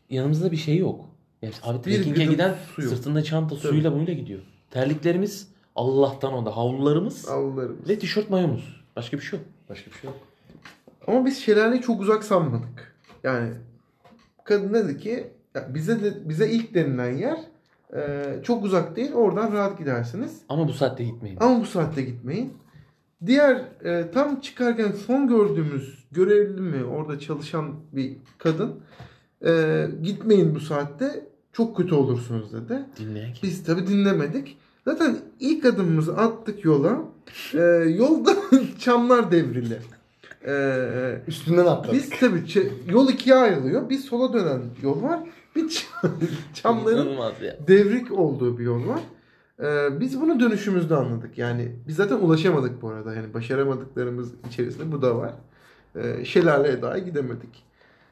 yanımızda bir şey yok. Yani abi Bir trekking'e güdüm giden su yok. sırtında çanta suyuyla bununla gidiyor. Terliklerimiz Allah'tan onda. Havlularımız Avlularımız. ve tişört mayomuz. Başka bir şey yok. Başka bir şey yok. Ama biz şelaleyi çok uzak sanmadık. Yani kadın dedi ki ya bize de, bize ilk denilen yer e, çok uzak değil. Oradan rahat gidersiniz. Ama bu saatte gitmeyin. Ama bu saatte gitmeyin. Diğer e, tam çıkarken son gördüğümüz görevli mi orada çalışan bir kadın e, gitmeyin bu saatte çok kötü olursunuz dedi. Dinleyen kim? Biz tabi dinlemedik. Zaten ilk adımımızı attık yola. E, yolda çamlar devrili. E, Üstünden atladık. biz tabi yol ikiye ayrılıyor. Bir sola dönen yol var. Bir çamların devrik olduğu bir yol var. Ee, biz bunu dönüşümüzde anladık. Yani biz zaten ulaşamadık bu arada. Yani başaramadıklarımız içerisinde bu da var. Ee, şelaleye daha gidemedik.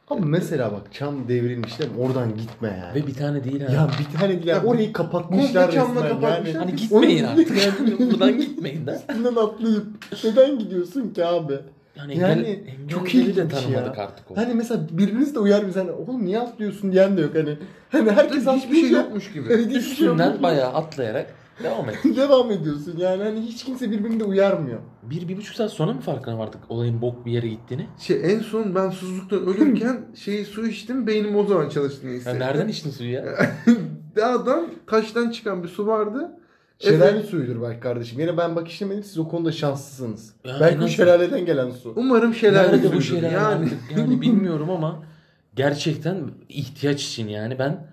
Ama mesela bak çam devrilmiş değil mi? Oradan gitme yani. Ve bir tane değil ha. Ya bir tane değil. Ya, orayı kapatmışlar komple camla resmen kapatmışlar. yani. Hani gitmeyin artık. Buradan gitmeyin de. Üstünden atlayıp neden gidiyorsun ki abi? Yani, Yani engel, çok engelleri de ilginç tanımadık ya. artık o. Hani mesela birbiriniz de uyar bize hani oğlum niye atlıyorsun diyen de yok hani. Hani herkes Hiçbir şey atlayınca- yokmuş gibi. Evet, hiçbir şey Üstünden yokmuş. bayağı atlayarak devam et. devam ediyorsun yani hani hiç kimse birbirini de uyarmıyor. Bir, bir buçuk saat sonra mı farkına vardık olayın bok bir yere gittiğini? Şey, en son ben susuzluktan ölürken şeyi su içtim. Beynim o zaman çalıştığını Ya hissettim. nereden içtin suyu ya? Dağdan taştan çıkan bir su vardı. Şelale Evet. suyudur belki kardeşim. Yine ben bak işlemedim siz o konuda şanslısınız. Ya belki bu nasıl? şelaleden gelen su. Umarım şelale Nerede bu şeyler Yani? Yani bilmiyorum ama gerçekten ihtiyaç için yani ben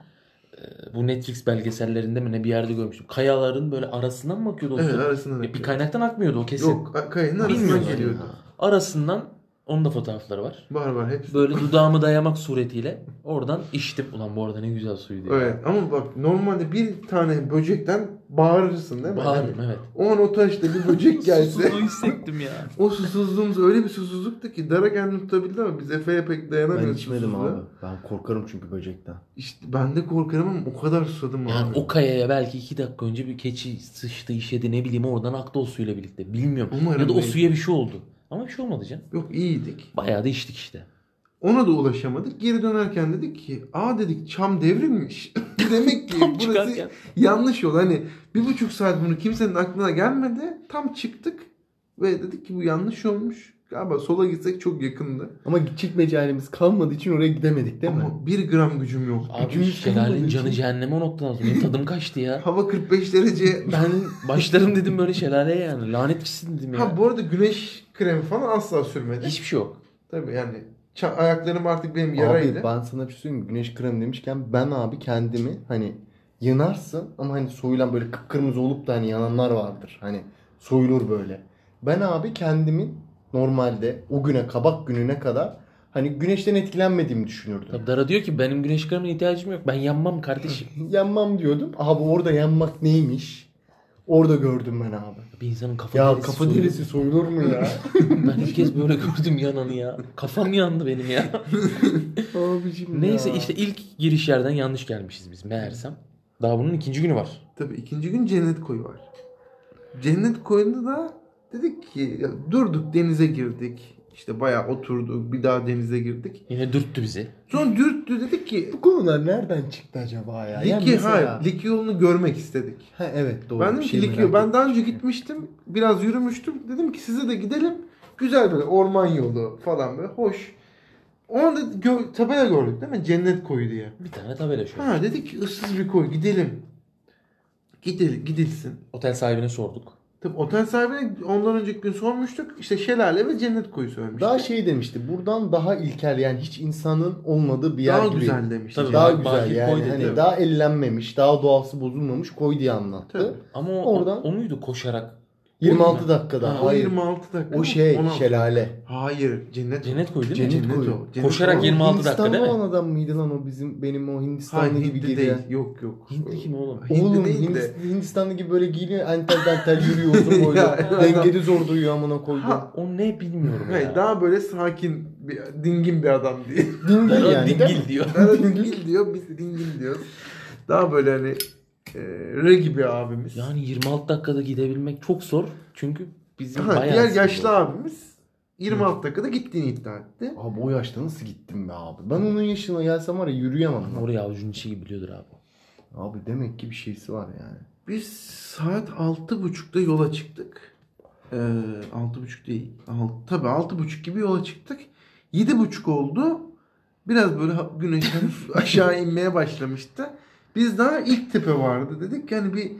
e, bu Netflix belgesellerinde mi ne bir yerde görmüştüm. Kayaların böyle arasından mı akıyordu evet arasından. Ya bir kaynaktan akmıyordu o kesin. Yok kayanın arasından Bilmiyorum. geliyordu. Arasından onun da fotoğrafları var. Var var hepsi. Böyle dudağımı dayamak suretiyle oradan içtim. Ulan bu arada ne güzel suydu ya. Evet ama bak normalde bir tane böcekten bağırırsın değil mi? Bağırırım evet. O an o taşta bir böcek gelse Susuzluğu hissettim ya. o susuzluğumuz öyle bir susuzluktu ki Dara kendini tutabildi ama biz Efe'ye pek Ben dayanamıyoruz içmedim susuzluğa. abi. Ben korkarım çünkü böcekten. İşte ben de korkarım ama o kadar susadım Yani abi. o kayaya belki iki dakika önce bir keçi sıçtı işedi ne bileyim oradan aktı o suyla birlikte. Bilmiyorum. Umarım ya da o suya bir şey oldu. Ama bir şey olmadı canım. Yok iyiydik. Bayağı da içtik işte. Ona da ulaşamadık. Geri dönerken dedik ki aa dedik çam devrilmiş. Demek ki Tam burası çıkarken. yanlış yol. Hani bir buçuk saat bunu kimsenin aklına gelmedi. Tam çıktık ve dedik ki bu yanlış olmuş. Galiba sola gitsek çok yakındı. Ama gidecek mecalimiz kalmadığı için oraya gidemedik değil mi? Ama bir gram gücüm yok. Abi şelalenin canı için- cehenneme o noktadan sonra. Benim tadım kaçtı ya. Hava 45 derece. Ben başlarım dedim böyle şelaleye yani. Lanet gitsin dedim ya. Ha bu arada güneş kremi falan asla sürmedi. Hiçbir şey yok. Tabii yani ça- ayaklarım artık benim yaraydı. Abi ben sana bir şey söyleyeyim? Güneş kremi demişken ben abi kendimi hani yanarsın ama hani soyulan böyle kıpkırmızı olup da hani yananlar vardır. Hani soyulur böyle. Ben abi kendimin normalde o güne kabak gününe kadar hani güneşten etkilenmediğimi düşünürdüm. Tabii Dara diyor ki benim güneş kremine ihtiyacım yok. Ben yanmam kardeşim. Yanmam diyordum. Abi orada yanmak neymiş? Orada gördüm ben abi. Bir insanın kafa Ya derisi kafa soyulur. derisi soyulur mu ya? Ben ilk kez böyle gördüm yananı ya. Kafam yandı benim ya. Abicim Neyse ya. işte ilk giriş yerden yanlış gelmişiz biz meğersem. Daha bunun ikinci günü var. Tabii ikinci gün cennet koyu var. Cennet koyunda da dedik ki ya durduk denize girdik. İşte bayağı oturduk bir daha denize girdik. Yine dürttü bizi. Sonra dürttü dedik ki Bu konular nereden çıktı acaba ya? Yani Liki, mesela- hayır, Liki yolunu görmek istedik. Ha, evet doğru. ben dedim şey ki Liki ben daha önce gitmiştim. Biraz yürümüştüm. Dedim ki size de gidelim. Güzel böyle orman yolu falan böyle hoş. O anda gö- tabela gördük değil mi? Cennet koyu diye. Bir tane tabela şöyle. Ha dedik ki ıssız bir koy gidelim. Gidelim, gidilsin. Otel sahibine sorduk. Tabii otel sahibine ondan önceki gün sormuştuk. İşte şelale ve cennet koyu söylemişti. Daha şey demişti. Buradan daha ilkel yani hiç insanın olmadığı bir yer Daha gibi. güzel demişti. Tabii. Daha güzel yani. koy dedi, hani daha ellenmemiş, daha doğası bozulmamış koy diye anlattı. Tabii. Ama o, Oradan- o, o muydu koşarak? 26 mu? dakikada. Ha, hayır. 26 dakika. O şey 16. şelale. Hayır cennet. Cennet koyu değil mi? Cennet koyu. o. Cennet Koşarak koyu. yirmi- 26 Hindistanlı dakika değil mi? olan adam mıydı lan o bizim benim o Hindistanlı Hayır gibi giyiyor. değil. Yok yok. Hintli kim oğlum? Hintli Oğlum değil de. Hindist- Hindistanlı gibi böyle giyiniyor entel dantel yürüyor uzun boylu. Dengeli zor duruyor amına koyduğum. Ha, O ne bilmiyorum Hayır, ya. daha böyle sakin, bir, dingin bir adam diye. Dingil yani dingil diyor. Daha dingin diyor, biz de dingin diyoruz. Daha böyle hani e, regi bir abimiz. Yani 26 dakikada gidebilmek çok zor. Çünkü bizim ha, bayağı diğer yaşlı oldu. abimiz 26 dakikada gittiğini iddia etti. Abi o yaşta nasıl gittim be abi? Ben onun yaşına gelsem var ya yürüyemem. lan. Oraya avucun içi gibi biliyordur abi. Abi demek ki bir şeysi var yani. Biz saat 6.30'da yola çıktık. Ee, 6.30 değil. Alt, tabii 6.30 gibi yola çıktık. 7.30 oldu. Biraz böyle güneş hafif aşağı inmeye başlamıştı. Biz daha ilk tepe vardı. Dedik ki hani bir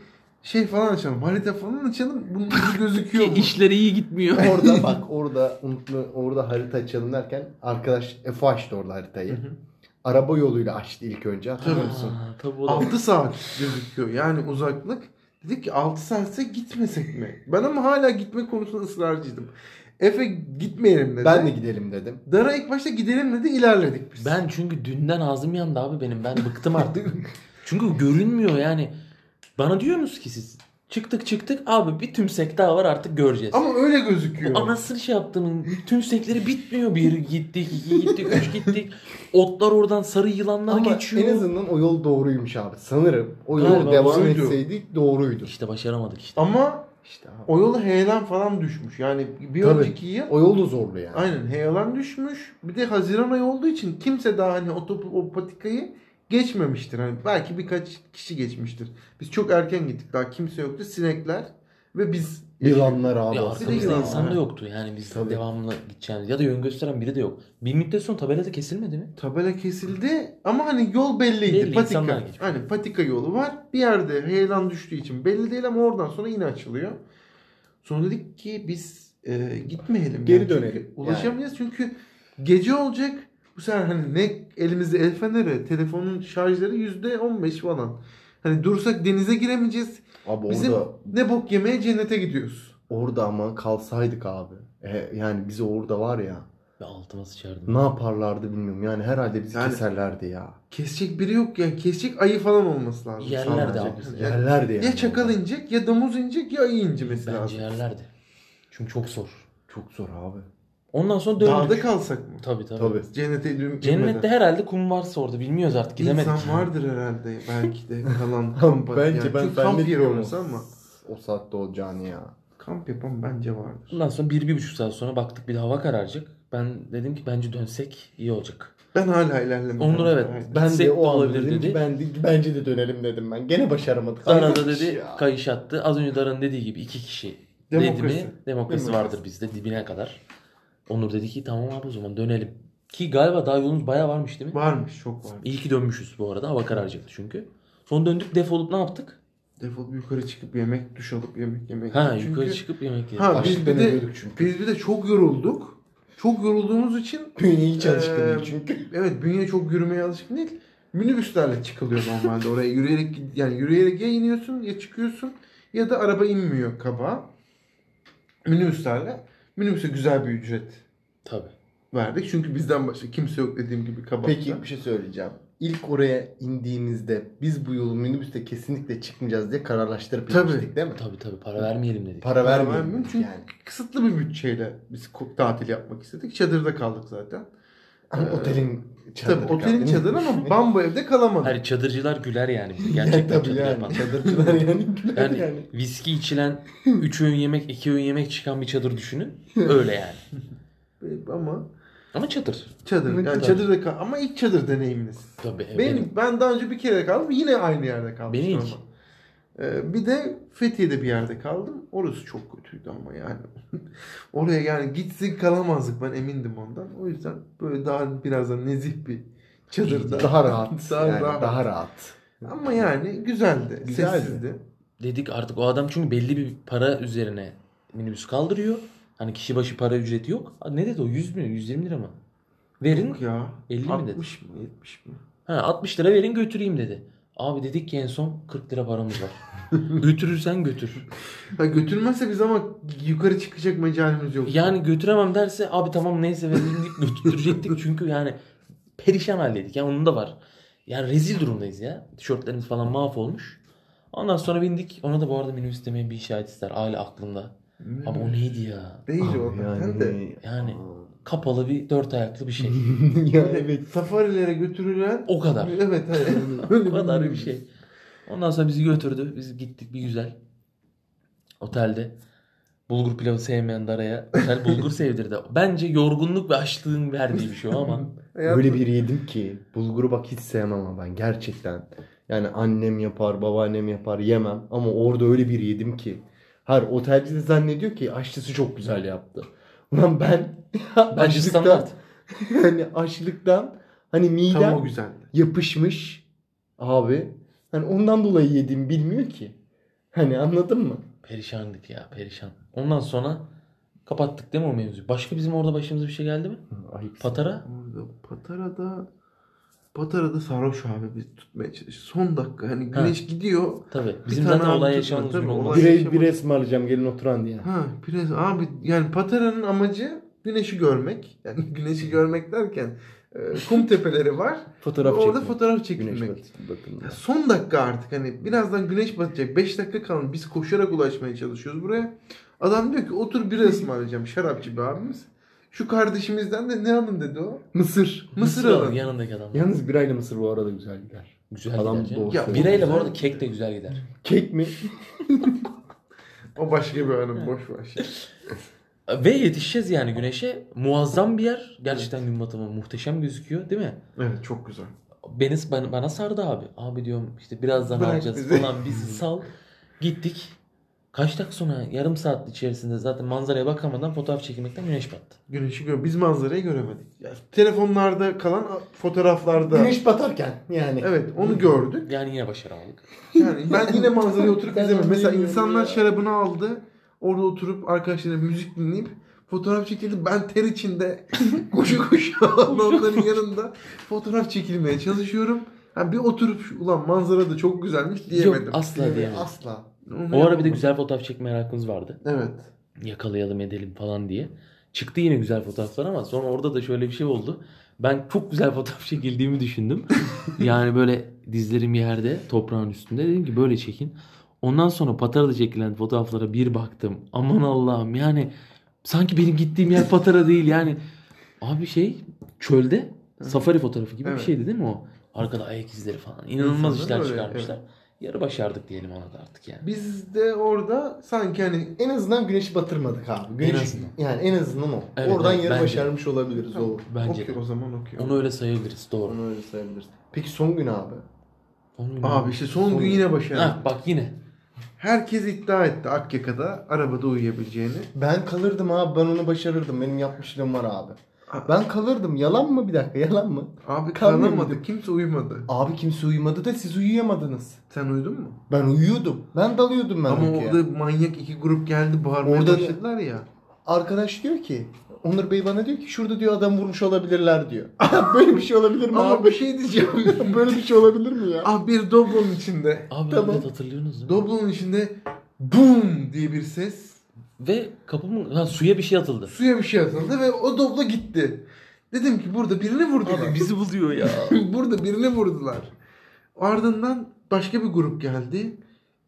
şey falan açalım. Harita falan açalım. Bunun gözüküyor mu? İşleri iyi gitmiyor. Orada bak orada unutma orada harita açalım derken arkadaş Efe açtı orada haritayı. Araba yoluyla açtı ilk önce hatırlıyor musun? Tabii o da. 6 saat gözüküyor. Yani uzaklık. Dedik ki 6 saatse gitmesek mi? Ben ama hala gitme konusunda ısrarcıydım. Efe gitmeyelim dedi. Ben de gidelim dedim. Dara ilk başta gidelim dedi ilerledik biz. Ben çünkü dünden ağzım yandı abi benim. Ben bıktım artık. çünkü görünmüyor yani. Bana diyorsunuz ki siz çıktık çıktık abi bir tümsek daha var artık göreceğiz. Ama öyle gözüküyor. Bu anasını şey yaptığımın tümsekleri bitmiyor. Bir gittik, iki gittik, üç gittik. Otlar oradan sarı yılanlar Ama geçiyor. en azından o yol doğruymuş abi. Sanırım o yol Galiba devam doğruydu. etseydik doğruydu. İşte başaramadık işte. Ama İşte abi. o yola heyelan falan düşmüş. Yani bir Tabii. önceki yıl O yol da zorlu yani. aynen heyelan düşmüş. Bir de Haziran ayı olduğu için kimse daha hani o, topu, o patikayı geçmemiştir. Hani belki birkaç kişi geçmiştir. Biz çok erken gittik. Daha kimse yoktu. Sinekler ve biz Yılanlar abi. Ya aslında. arkamızda yılan insan var. da yoktu yani biz Tabii. devamlı gideceğimiz ya da yön gösteren biri de yok. Bir müddet sonra tabelada kesilmedi mi? Tabela kesildi ama hani yol belliydi. Belli, patika. insanlar geçmiş. Hani patika yolu var. Bir yerde heyelan düştüğü için belli değil ama oradan sonra yine açılıyor. Sonra dedik ki biz e, gitmeyelim. Geri yani. Çünkü dönelim. Ulaşamayacağız çünkü gece olacak. Bu sefer hani ne elimizde el feneri, telefonun şarjları yüzde on beş falan. Hani dursak denize giremeyeceğiz. Abi Bizim orada ne bok yemeye cennete gidiyoruz. orada ama kalsaydık abi. E, yani bizi orada var ya Ve altıma sıçardım. ne yaparlardı bilmiyorum. Yani herhalde bizi Yani- keserlerdi ya. Kesecek biri yok yani. Kesecek ayı falan olması lazım. Yerlerdi abi. Yani Yerlerdi yani. Ya çakal inecek ya domuz inecek ya ayı incemesi Bence lazım. yerlerdi. Çünkü çok zor. Çok zor abi. Ondan sonra döndük. Dağda kalsak mı? Tabii tabii. Tabii. Cennete düm Cennette herhalde kum varsa orada bilmiyoruz artık gidemedik. İnsan vardır herhalde belki de kalan kamp bence yani. ben Çünkü kamp yeri orası ama o saatte olacağını ya. kamp yapan bence vardır. Ondan sonra bir, bir buçuk saat sonra baktık bir de hava kararacak. Ben dedim ki bence dönsek iyi olacak. Ben hala ilerlemedim. Onur evet. Ben Gitsek de o olabilir dedi. ben de, bence de dönelim dedim ben. Gene başaramadık. Dara da dedi ya. kayış attı. Az önce Dara'nın dediği gibi iki kişi dedi Demokrasi. mi demokrasi Demokrasi. vardır bizde dibine kadar. Onur dedi ki tamam abi o zaman dönelim. Ki galiba daha yolumuz bayağı varmış değil mi? Varmış çok var. İyi ki dönmüşüz bu arada. Hava kararacaktı çünkü. Sonra döndük defolup ne yaptık? Defolup yukarı çıkıp yemek, duş alıp yemek yemek. Ha Çünkü- yukarı çıkıp yemek yedik. Ha biz bir de çünkü. biz bir de çok yorulduk. Çok yorulduğumuz için Bünye hiç alışkın Ee, değil çünkü. Evet bünye çok yürümeye alışkın değil. Minibüslerle çıkılıyor normalde oraya yürüyerek yani yürüyerek ya iniyorsun ya çıkıyorsun ya da araba inmiyor kaba. Minibüslerle minibüse güzel bir ücret Tabii. verdik. Çünkü bizden başka kimse yok dediğim gibi kaba. Peki bir şey söyleyeceğim. İlk oraya indiğimizde biz bu yolu minibüste kesinlikle çıkmayacağız diye kararlaştırıp Tabii. inmiştik değil mi? Tabii tabii para vermeyelim dedik. Para Para vermiyorum vermiyorum çünkü yani. kısıtlı bir bütçeyle biz ko- tatil yapmak istedik. Çadırda kaldık zaten. Ama Ee, otelin çadırı Tabii otelin çadırı ama bambu evde kalamadık. Hayır çadırcılar güler yani bize. Ya Gerçekten tabii çadır yani. yapan. Çadırcılar yani güler Yani, yani. viski içilen 3 öğün yemek 2 öğün yemek çıkan bir çadır düşünün. Öyle yani. Ama Ama çadır. çadır yani kadar? çadırda kal ama ilk çadır deneyiminiz. Tabii. evet, Benim, benim. ben daha önce bir kere kaldım yine aynı yerde kalmıştım Benim ilk. Ee, bir de Fethiye'de bir yerde kaldım. Orası çok kötüydü ama yani. Oraya yani gitsek kalamazdık ben emindim ondan. O yüzden böyle daha biraz da nezih bir çadırda. Daha rahat. Daha yani rahat. daha rahat. Ama yani güzeldi. Güzeldi. Sessizdi. Dedik artık o adam çünkü belli bir para üzerine minibüs kaldırıyor. Hani kişi başı para ücreti yok. Ne dedi o 100 mi 120 lira mı? Verin. Yok ya. 50 mi dedi? 60 mı 70 mi? Ha 60 lira verin götüreyim dedi. Abi dedik ki en son 40 lira paramız var. Götürürsen götür. Ha, götürmezse biz ama yukarı çıkacak mecalimiz yok. Yani götüremem derse abi tamam neyse verelim deyip götürecektik çünkü yani perişan haldeydik. Yani onun da var. Yani rezil durumdayız ya. Tişörtlerimiz falan mahvolmuş. Ondan sonra bindik. Ona da bu arada minibüs demeye bir işaret ister. Aile aklımda. Ama o neydi ya? Değil o. Abi Sen de. Yani kapalı bir dört ayaklı bir şey. ya evet. Safarilere götürülen O kadar. Evet hani. o kadar bir şey. Ondan sonra bizi götürdü. Biz gittik bir güzel. Otelde. Bulgur pilavı sevmeyen Dara'ya özel bulgur sevdirdi. Bence yorgunluk ve açlığın verdiği bir şey o ama. Öyle bir yedim ki bulguru bak hiç sevmem ama ben gerçekten. Yani annem yapar, babaannem yapar yemem ama orada öyle bir yedim ki. Her otelci de zannediyor ki aşçısı çok güzel yaptı. Ulan ben Bence standart. yani açlıktan hani midem Tam o güzeldi. yapışmış abi. Hani ondan dolayı yediğimi bilmiyor ki. Hani anladın mı? Perişandık ya perişan. Ondan sonra kapattık değil mi o mevzuyu? Başka bizim orada başımıza bir şey geldi mi? Ayıp. Patara? Orada Patara'da Patara'da sarhoş abi biz tutmaya çalışıyor. Son dakika hani güneş gidiyor. Tabii. Bizim tane zaten olay yaşamamız tabii, olmaz. olay- Bire, bir resim alacağım gelin oturan diye. Ha biraz abi yani Patara'nın amacı güneşi görmek. Yani güneşi görmek derken e, kum tepeleri var. Fotoğraf Orada çekmek. fotoğraf Güneş çekilmek. bat- batımında. Ya son dakika artık hani birazdan güneş batacak. 5 dakika kalın. Biz koşarak ulaşmaya çalışıyoruz buraya. Adam diyor ki otur bir ısmarlayacağım. Şarapçı bir abimiz. Şu kardeşimizden de ne alın dedi o. Mısır. Mısır Mısır alın. Yanındaki adam. Yalnız birayla mısır bu arada güzel gider. Güzel Adam gider canım. Ya. Birayla bu arada kek de güzel gider. Kek mi? O başka bir anım boş ver. Ve yetişeceğiz yani güneşe. Muazzam bir yer. Gerçekten gün batımı muhteşem gözüküyor değil mi? Evet çok güzel. Beni, bana, bana sardı abi. Abi diyorum işte birazdan Bırak alacağız bizi. falan bizi sal. Gittik. Kaç dakika sonra yarım saat içerisinde zaten manzaraya bakamadan fotoğraf çekilmekten güneş battı. Güneşi gör. Biz manzarayı göremedik. Ya, telefonlarda kalan fotoğraflarda. Güneş batarken yani. Evet onu gördük. Yani yine başaramadık. Yani ben yine manzaraya oturup izlemedim. Mesela insanlar ya. şarabını aldı. Orada oturup arkadaşlarıyla müzik dinleyip fotoğraf çekildi. Ben ter içinde koşu koşu onların yanında fotoğraf çekilmeye çalışıyorum. Ha, bir oturup ulan manzara da çok güzelmiş diyemedim. Yok asla diyemedim. Asla. Onu O ara bir de güzel fotoğraf çekme merakımız vardı. Evet. Yakalayalım edelim falan diye. Çıktı yine güzel fotoğraflar ama sonra orada da şöyle bir şey oldu. Ben çok güzel fotoğraf çekildiğimi düşündüm. yani böyle dizlerim yerde toprağın üstünde. Dedim ki böyle çekin. Ondan sonra Patara'da çekilen fotoğraflara bir baktım. Aman Allah'ım yani sanki benim gittiğim yer Patara değil yani. Abi şey çölde safari fotoğrafı gibi Evet. bir şeydi değil mi o? Arkada ayak izleri falan. İnanılmaz İnsanlar işler öyle, çıkarmışlar. Yarı başardık diyelim ona da artık yani. Biz de orada sanki hani En azından güneşi batırmadık abi. Güneş, azından. Yani en azından o. Evet, Oradan evet, yarı bence. başarmış olabiliriz o. Bence okey, de. o zaman okey. Onu öyle sayabiliriz doğru. Onu öyle sayabiliriz. Peki son gün abi. Onun- Abi işte son, Son- gün yine başardık. Ha, bak yine. Herkes iddia etti Akyaka'da arabada uyuyabileceğini. Ben kalırdım abi ben onu başarırdım. Benim yapmışlığım var abi. Ben kalırdım. Yalan mı bir dakika yalan mı? Abi kalamadı. Kimse uyumadı. Abi kimse uyumadı da siz uyuyamadınız. Sen uyudun mu? Ben uyuyordum. Ben dalıyordum ben Ama orada manyak iki grup geldi bağırmaya Orada- başladılar ya. Arkadaş diyor ki Onur Bey bana diyor ki şurada diyor adam vurmuş olabilirler diyor. Böyle bir şey olabilir mi Ama abi? bir şey diyeceğim. Böyle bir şey olabilir mi ya? ah bir Doblo'nun içinde. Abi Tamam. evet hatırlıyorsunuz değil mi? Doblo'nun içinde boom diye bir ses. Ve kapımın ha, suya bir şey atıldı. Suya bir şey atıldı ve o Doblo gitti. Dedim ki burada birini vurdular. Abi bizi buluyor ya. burada birini vurdular. Ardından başka bir grup geldi.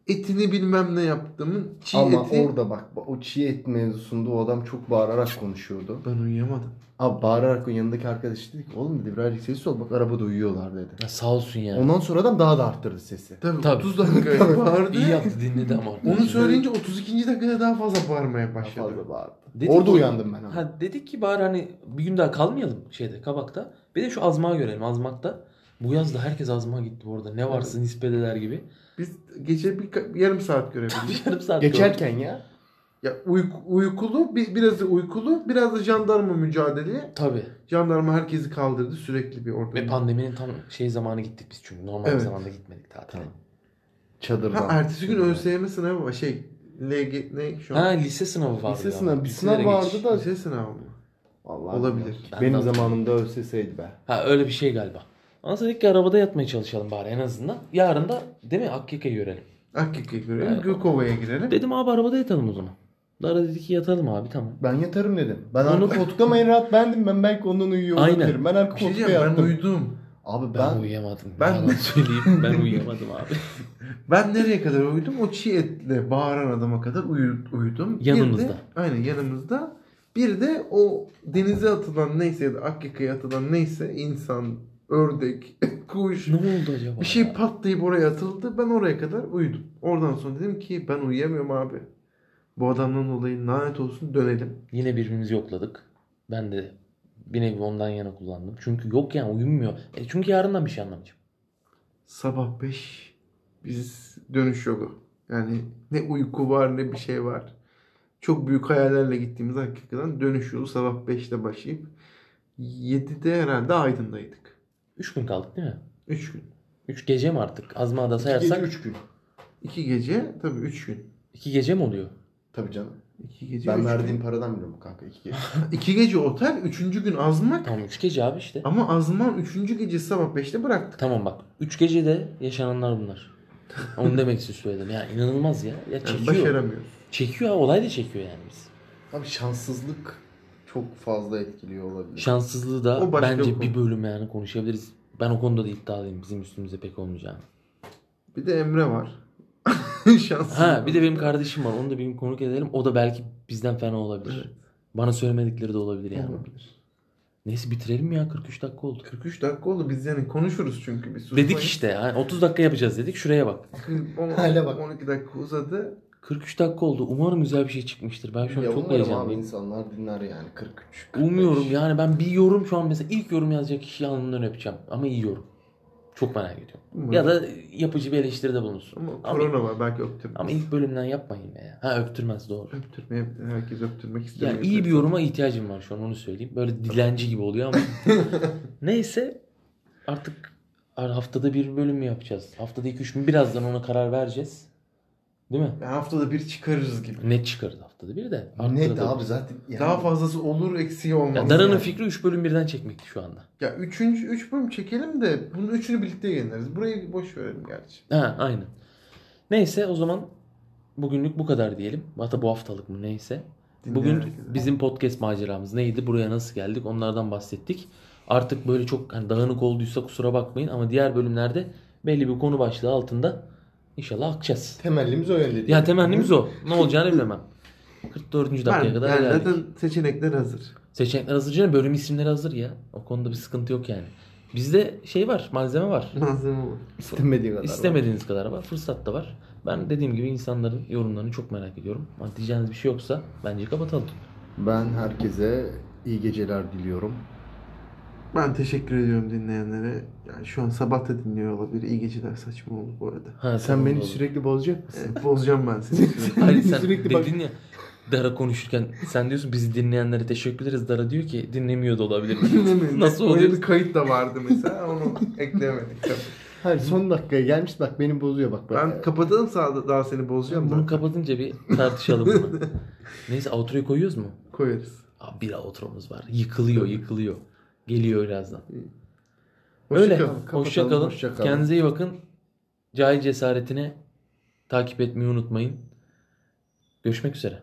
Etini bilmem ne yaptımın çiğ Ama eti. orada bak o çiğ et mevzusunda o adam çok bağırarak konuşuyordu. Ben uyuyamadım. Abi bağırarak o yanındaki arkadaş dedi ki oğlum dedi birazcık sessiz ol bak arabada uyuyorlar dedi. Ya sağ olsun ya. Ondan sonra adam daha da arttırdı sesi. Tabii, Tabii. 30 dakika bağırdı. İyi yaptı dinledi ama. Onu söyleyince 32. dakikada daha fazla bağırmaya Daha başladı. fazla bağırdı. Dedik Orada ki- uyandım ben ama. Ha dedik ki bari hani bir gün daha kalmayalım şeyde kabakta. Bir de şu azmağı görelim azmakta. Bu yaz da herkes azmağa gitti bu arada. Ne varsa nispet eder gibi. Biz gece bir, bir yarım saat görebildik. Yarım saat gördük. Geçerken ya. ya uyku, uykulu, bir, biraz da uykulu, biraz da jandarma mücadeleye. Tabii. Jandarma herkesi kaldırdı sürekli bir orada. Ve pandeminin tam şey zamanı gittik biz çünkü. Normal Evet. zamanda gitmedik tatile. Çadırdan. Ha ertesi gün ÖSYM sınavı var. Şey, LG ne şu Ha an? lise sınavı vardı. Lise sınavı. Bir sınav vardı da. Lise sınavı mı? Vallahi Olabilir. Benim zamanımda ÖSS'ydi be. Ha öyle bir şey galiba. Sonra dedik ki arabada yatmaya çalışalım bari en azından. Yarın da değil mi Akyaka'yı görelim. Akkika'ya görelim. Evet. Gökova'ya girelim. Dedim abi arabada yatalım o zaman. Dara dedi ki yatalım abi tamam. Ben yatarım dedim. Ben Onu- arka koltukta mı en rahat bendim. Ben belki ondan uyuyor Aynen. olabilirim. Ben arka şey koltukta ben yattım. uyudum. Abi Ben, ben, uyuyamadım. Ben- Ben söyleyeyim ben uyuyamadım abi. Ben nereye kadar uyudum? O çiğ etle bağıran adama kadar uyu- uyudum. Bir Yanımızda. de- aynen yanımızda. Bir de o denize atılan neyse ya da Akkika'ya atılan neyse insan, ördek, kuş ne oldu acaba? bir şey ya? patlayıp oraya atıldı. Ben oraya kadar uyudum. Oradan sonra dedim ki ben uyuyamıyorum abi. Bu adamdan dolayı lanet olsun dönelim. Yine birbirimizi yokladık. Ben de bir nevi ondan yana kullandım. Çünkü yok yani uyumuyor. E çünkü yarından bir şey anlamayacağım. Sabah 5 biz dönüş yolu. Yani ne uyku var ne bir şey var. Çok büyük hayallerle gittiğimiz hakikaten dönüş yolu sabah 5'te başlayıp 7'de herhalde Aydın'daydık. 3 gün kaldık değil mi? 3 gün. 3 gece mi artık? Azma'da gece sayarsak 3 gün. 2 gece tabii 3 gün. 2 gece mi oluyor? Tabii canım. 2 gece Ben üç verdiğim gün. paradan biliyorum kanka 2 gece. 2 gece otel 3. gün azmak. Tamam 3 gece abi işte. Ama azman 3. gece sabah 5'te bıraktık. Tamam bak. 3 gecede yaşananlar bunlar. Onu demek için söyledim. Ya inanılmaz ya. Ya Yani çekiyor. başaramıyoruz. çekiyor ha. Olay da çekiyor yani biz. Abi şanssızlık çok fazla etkiliyor olabilir. Şanssızlığı da O başka bence bir bir konu. bölüm yani konuşabiliriz. Ben o konuda da iddialıyım. Bizim üstümüze pek olmayacağını. Bir de Emre var. Şanssız. Ha bir de benim kardeşim var. Onu da benim konuk edelim. O da belki bizden fena olabilir. Evet. Bana söylemedikleri de olabilir yani. Olabilir. Neyse bitirelim ya 43 dakika oldu. 43 dakika oldu. Biz yani konuşuruz çünkü. Biz Dedik işte yani 30 dakika yapacağız dedik. Şuraya bak. Hala bak. 12 dakika uzadı. 43 dakika oldu. Umarım güzel bir şey çıkmıştır. Ben şu an Ya çok umarım abi heyecanlıyım. insanlar dinler yani 43. 45. Umuyorum yani ben bir yorum şu an mesela ilk yorum yazacak kişiyi alnından öpeceğim. Ama iyi yorum. Çok merak ediyorum. Umarım. Ya da yapıcı bir eleştiride bulunsun. Ama Ama, korona var belki öptürmez. ama ilk bölümden yapmayın ya. Ha öptürmez doğru. Öptürmeyebilir. Herkes öptürmek istemiyor. Yani iyi bir yoruma ihtiyacım var şu an onu söyleyeyim. Böyle dilenci gibi oluyor ama. Neyse artık haftada bir bölüm mü yapacağız? Haftada 2-3 mü? Birazdan ona karar vereceğiz. Değil mi? Yani haftada bir çıkarırız gibi. Net çıkarız haftada bir de. Net Arttırabiliriz. abi zaten. Yani Daha fazlası olur eksiği olmaz. Ya Dara'nın yani. fikri 3 bölüm birden çekmekti şu anda. Ya üçüncü, üç bölüm çekelim de bunun üçünü birlikte yayınlarız. Burayı boş verelim gerçi. Ha aynen. Neyse o zaman bugünlük bu kadar diyelim. Hatta bu haftalık mı neyse. Dinleyen Bugün herkese. bizim podcast maceramız neydi? Buraya nasıl geldik? Onlardan bahsettik. Artık böyle çok hani dağınık olduysa kusura bakmayın ama diğer bölümlerde belli bir konu başlığı altında inşallah akacağız. temellimiz o yönde değil. Ya temennimiz o. Ne olacağını bilemem. 44. dakikaya Ben, kadar yani geldik. zaten seçenekler hazır. Seçenekler hazır canım. Bölüm isimleri hazır ya. O konuda bir sıkıntı yok yani. Bizde şey var, malzeme var. Malzeme var. İstemediği kadar. var. İstemediğiniz kadar var. Fırsat da var. Ben dediğim gibi insanların yorumlarını çok merak ediyorum. Ama diyeceğiniz bir şey yoksa bence kapatalım. Ben herkese iyi geceler diliyorum. Ben teşekkür ediyorum dinleyenlere. Yani şu an sabah da dinliyor olabilir. İyi geceler saçma oldu bu arada. Ha, Sen tamam, beni sürekli bozacak mısın? Evet, bozacağım ben seni sürekli. Hayır sen Sürekli bak- dedin ya Dara konuşurken sen diyorsun bizi dinleyenlere teşekkür ederiz. Dara diyor ki dinlemiyor da olabilir. Dinlemeyin. Nasıl Öyle oluyor? bir kayıt da vardı mesela. Onu eklemedik. tabii. Hayır son dakikaya gelmiş bak beni bozuyor bak. Ben kapatalım sağda daha seni bozacağım Bunu zaten. kapatınca bir tartışalım bunu. Neyse outro'yu koyuyoruz mu? Koyarız. Abi bir outro'muz var. Yıkılıyor yıkılıyor. Geliyor birazdan. Hoşça Öyle. kalın. Hoşça kalın. hoşça kalın. Kendinize iyi bakın. Cahil cesaretine takip etmeyi unutmayın. Görüşmek üzere.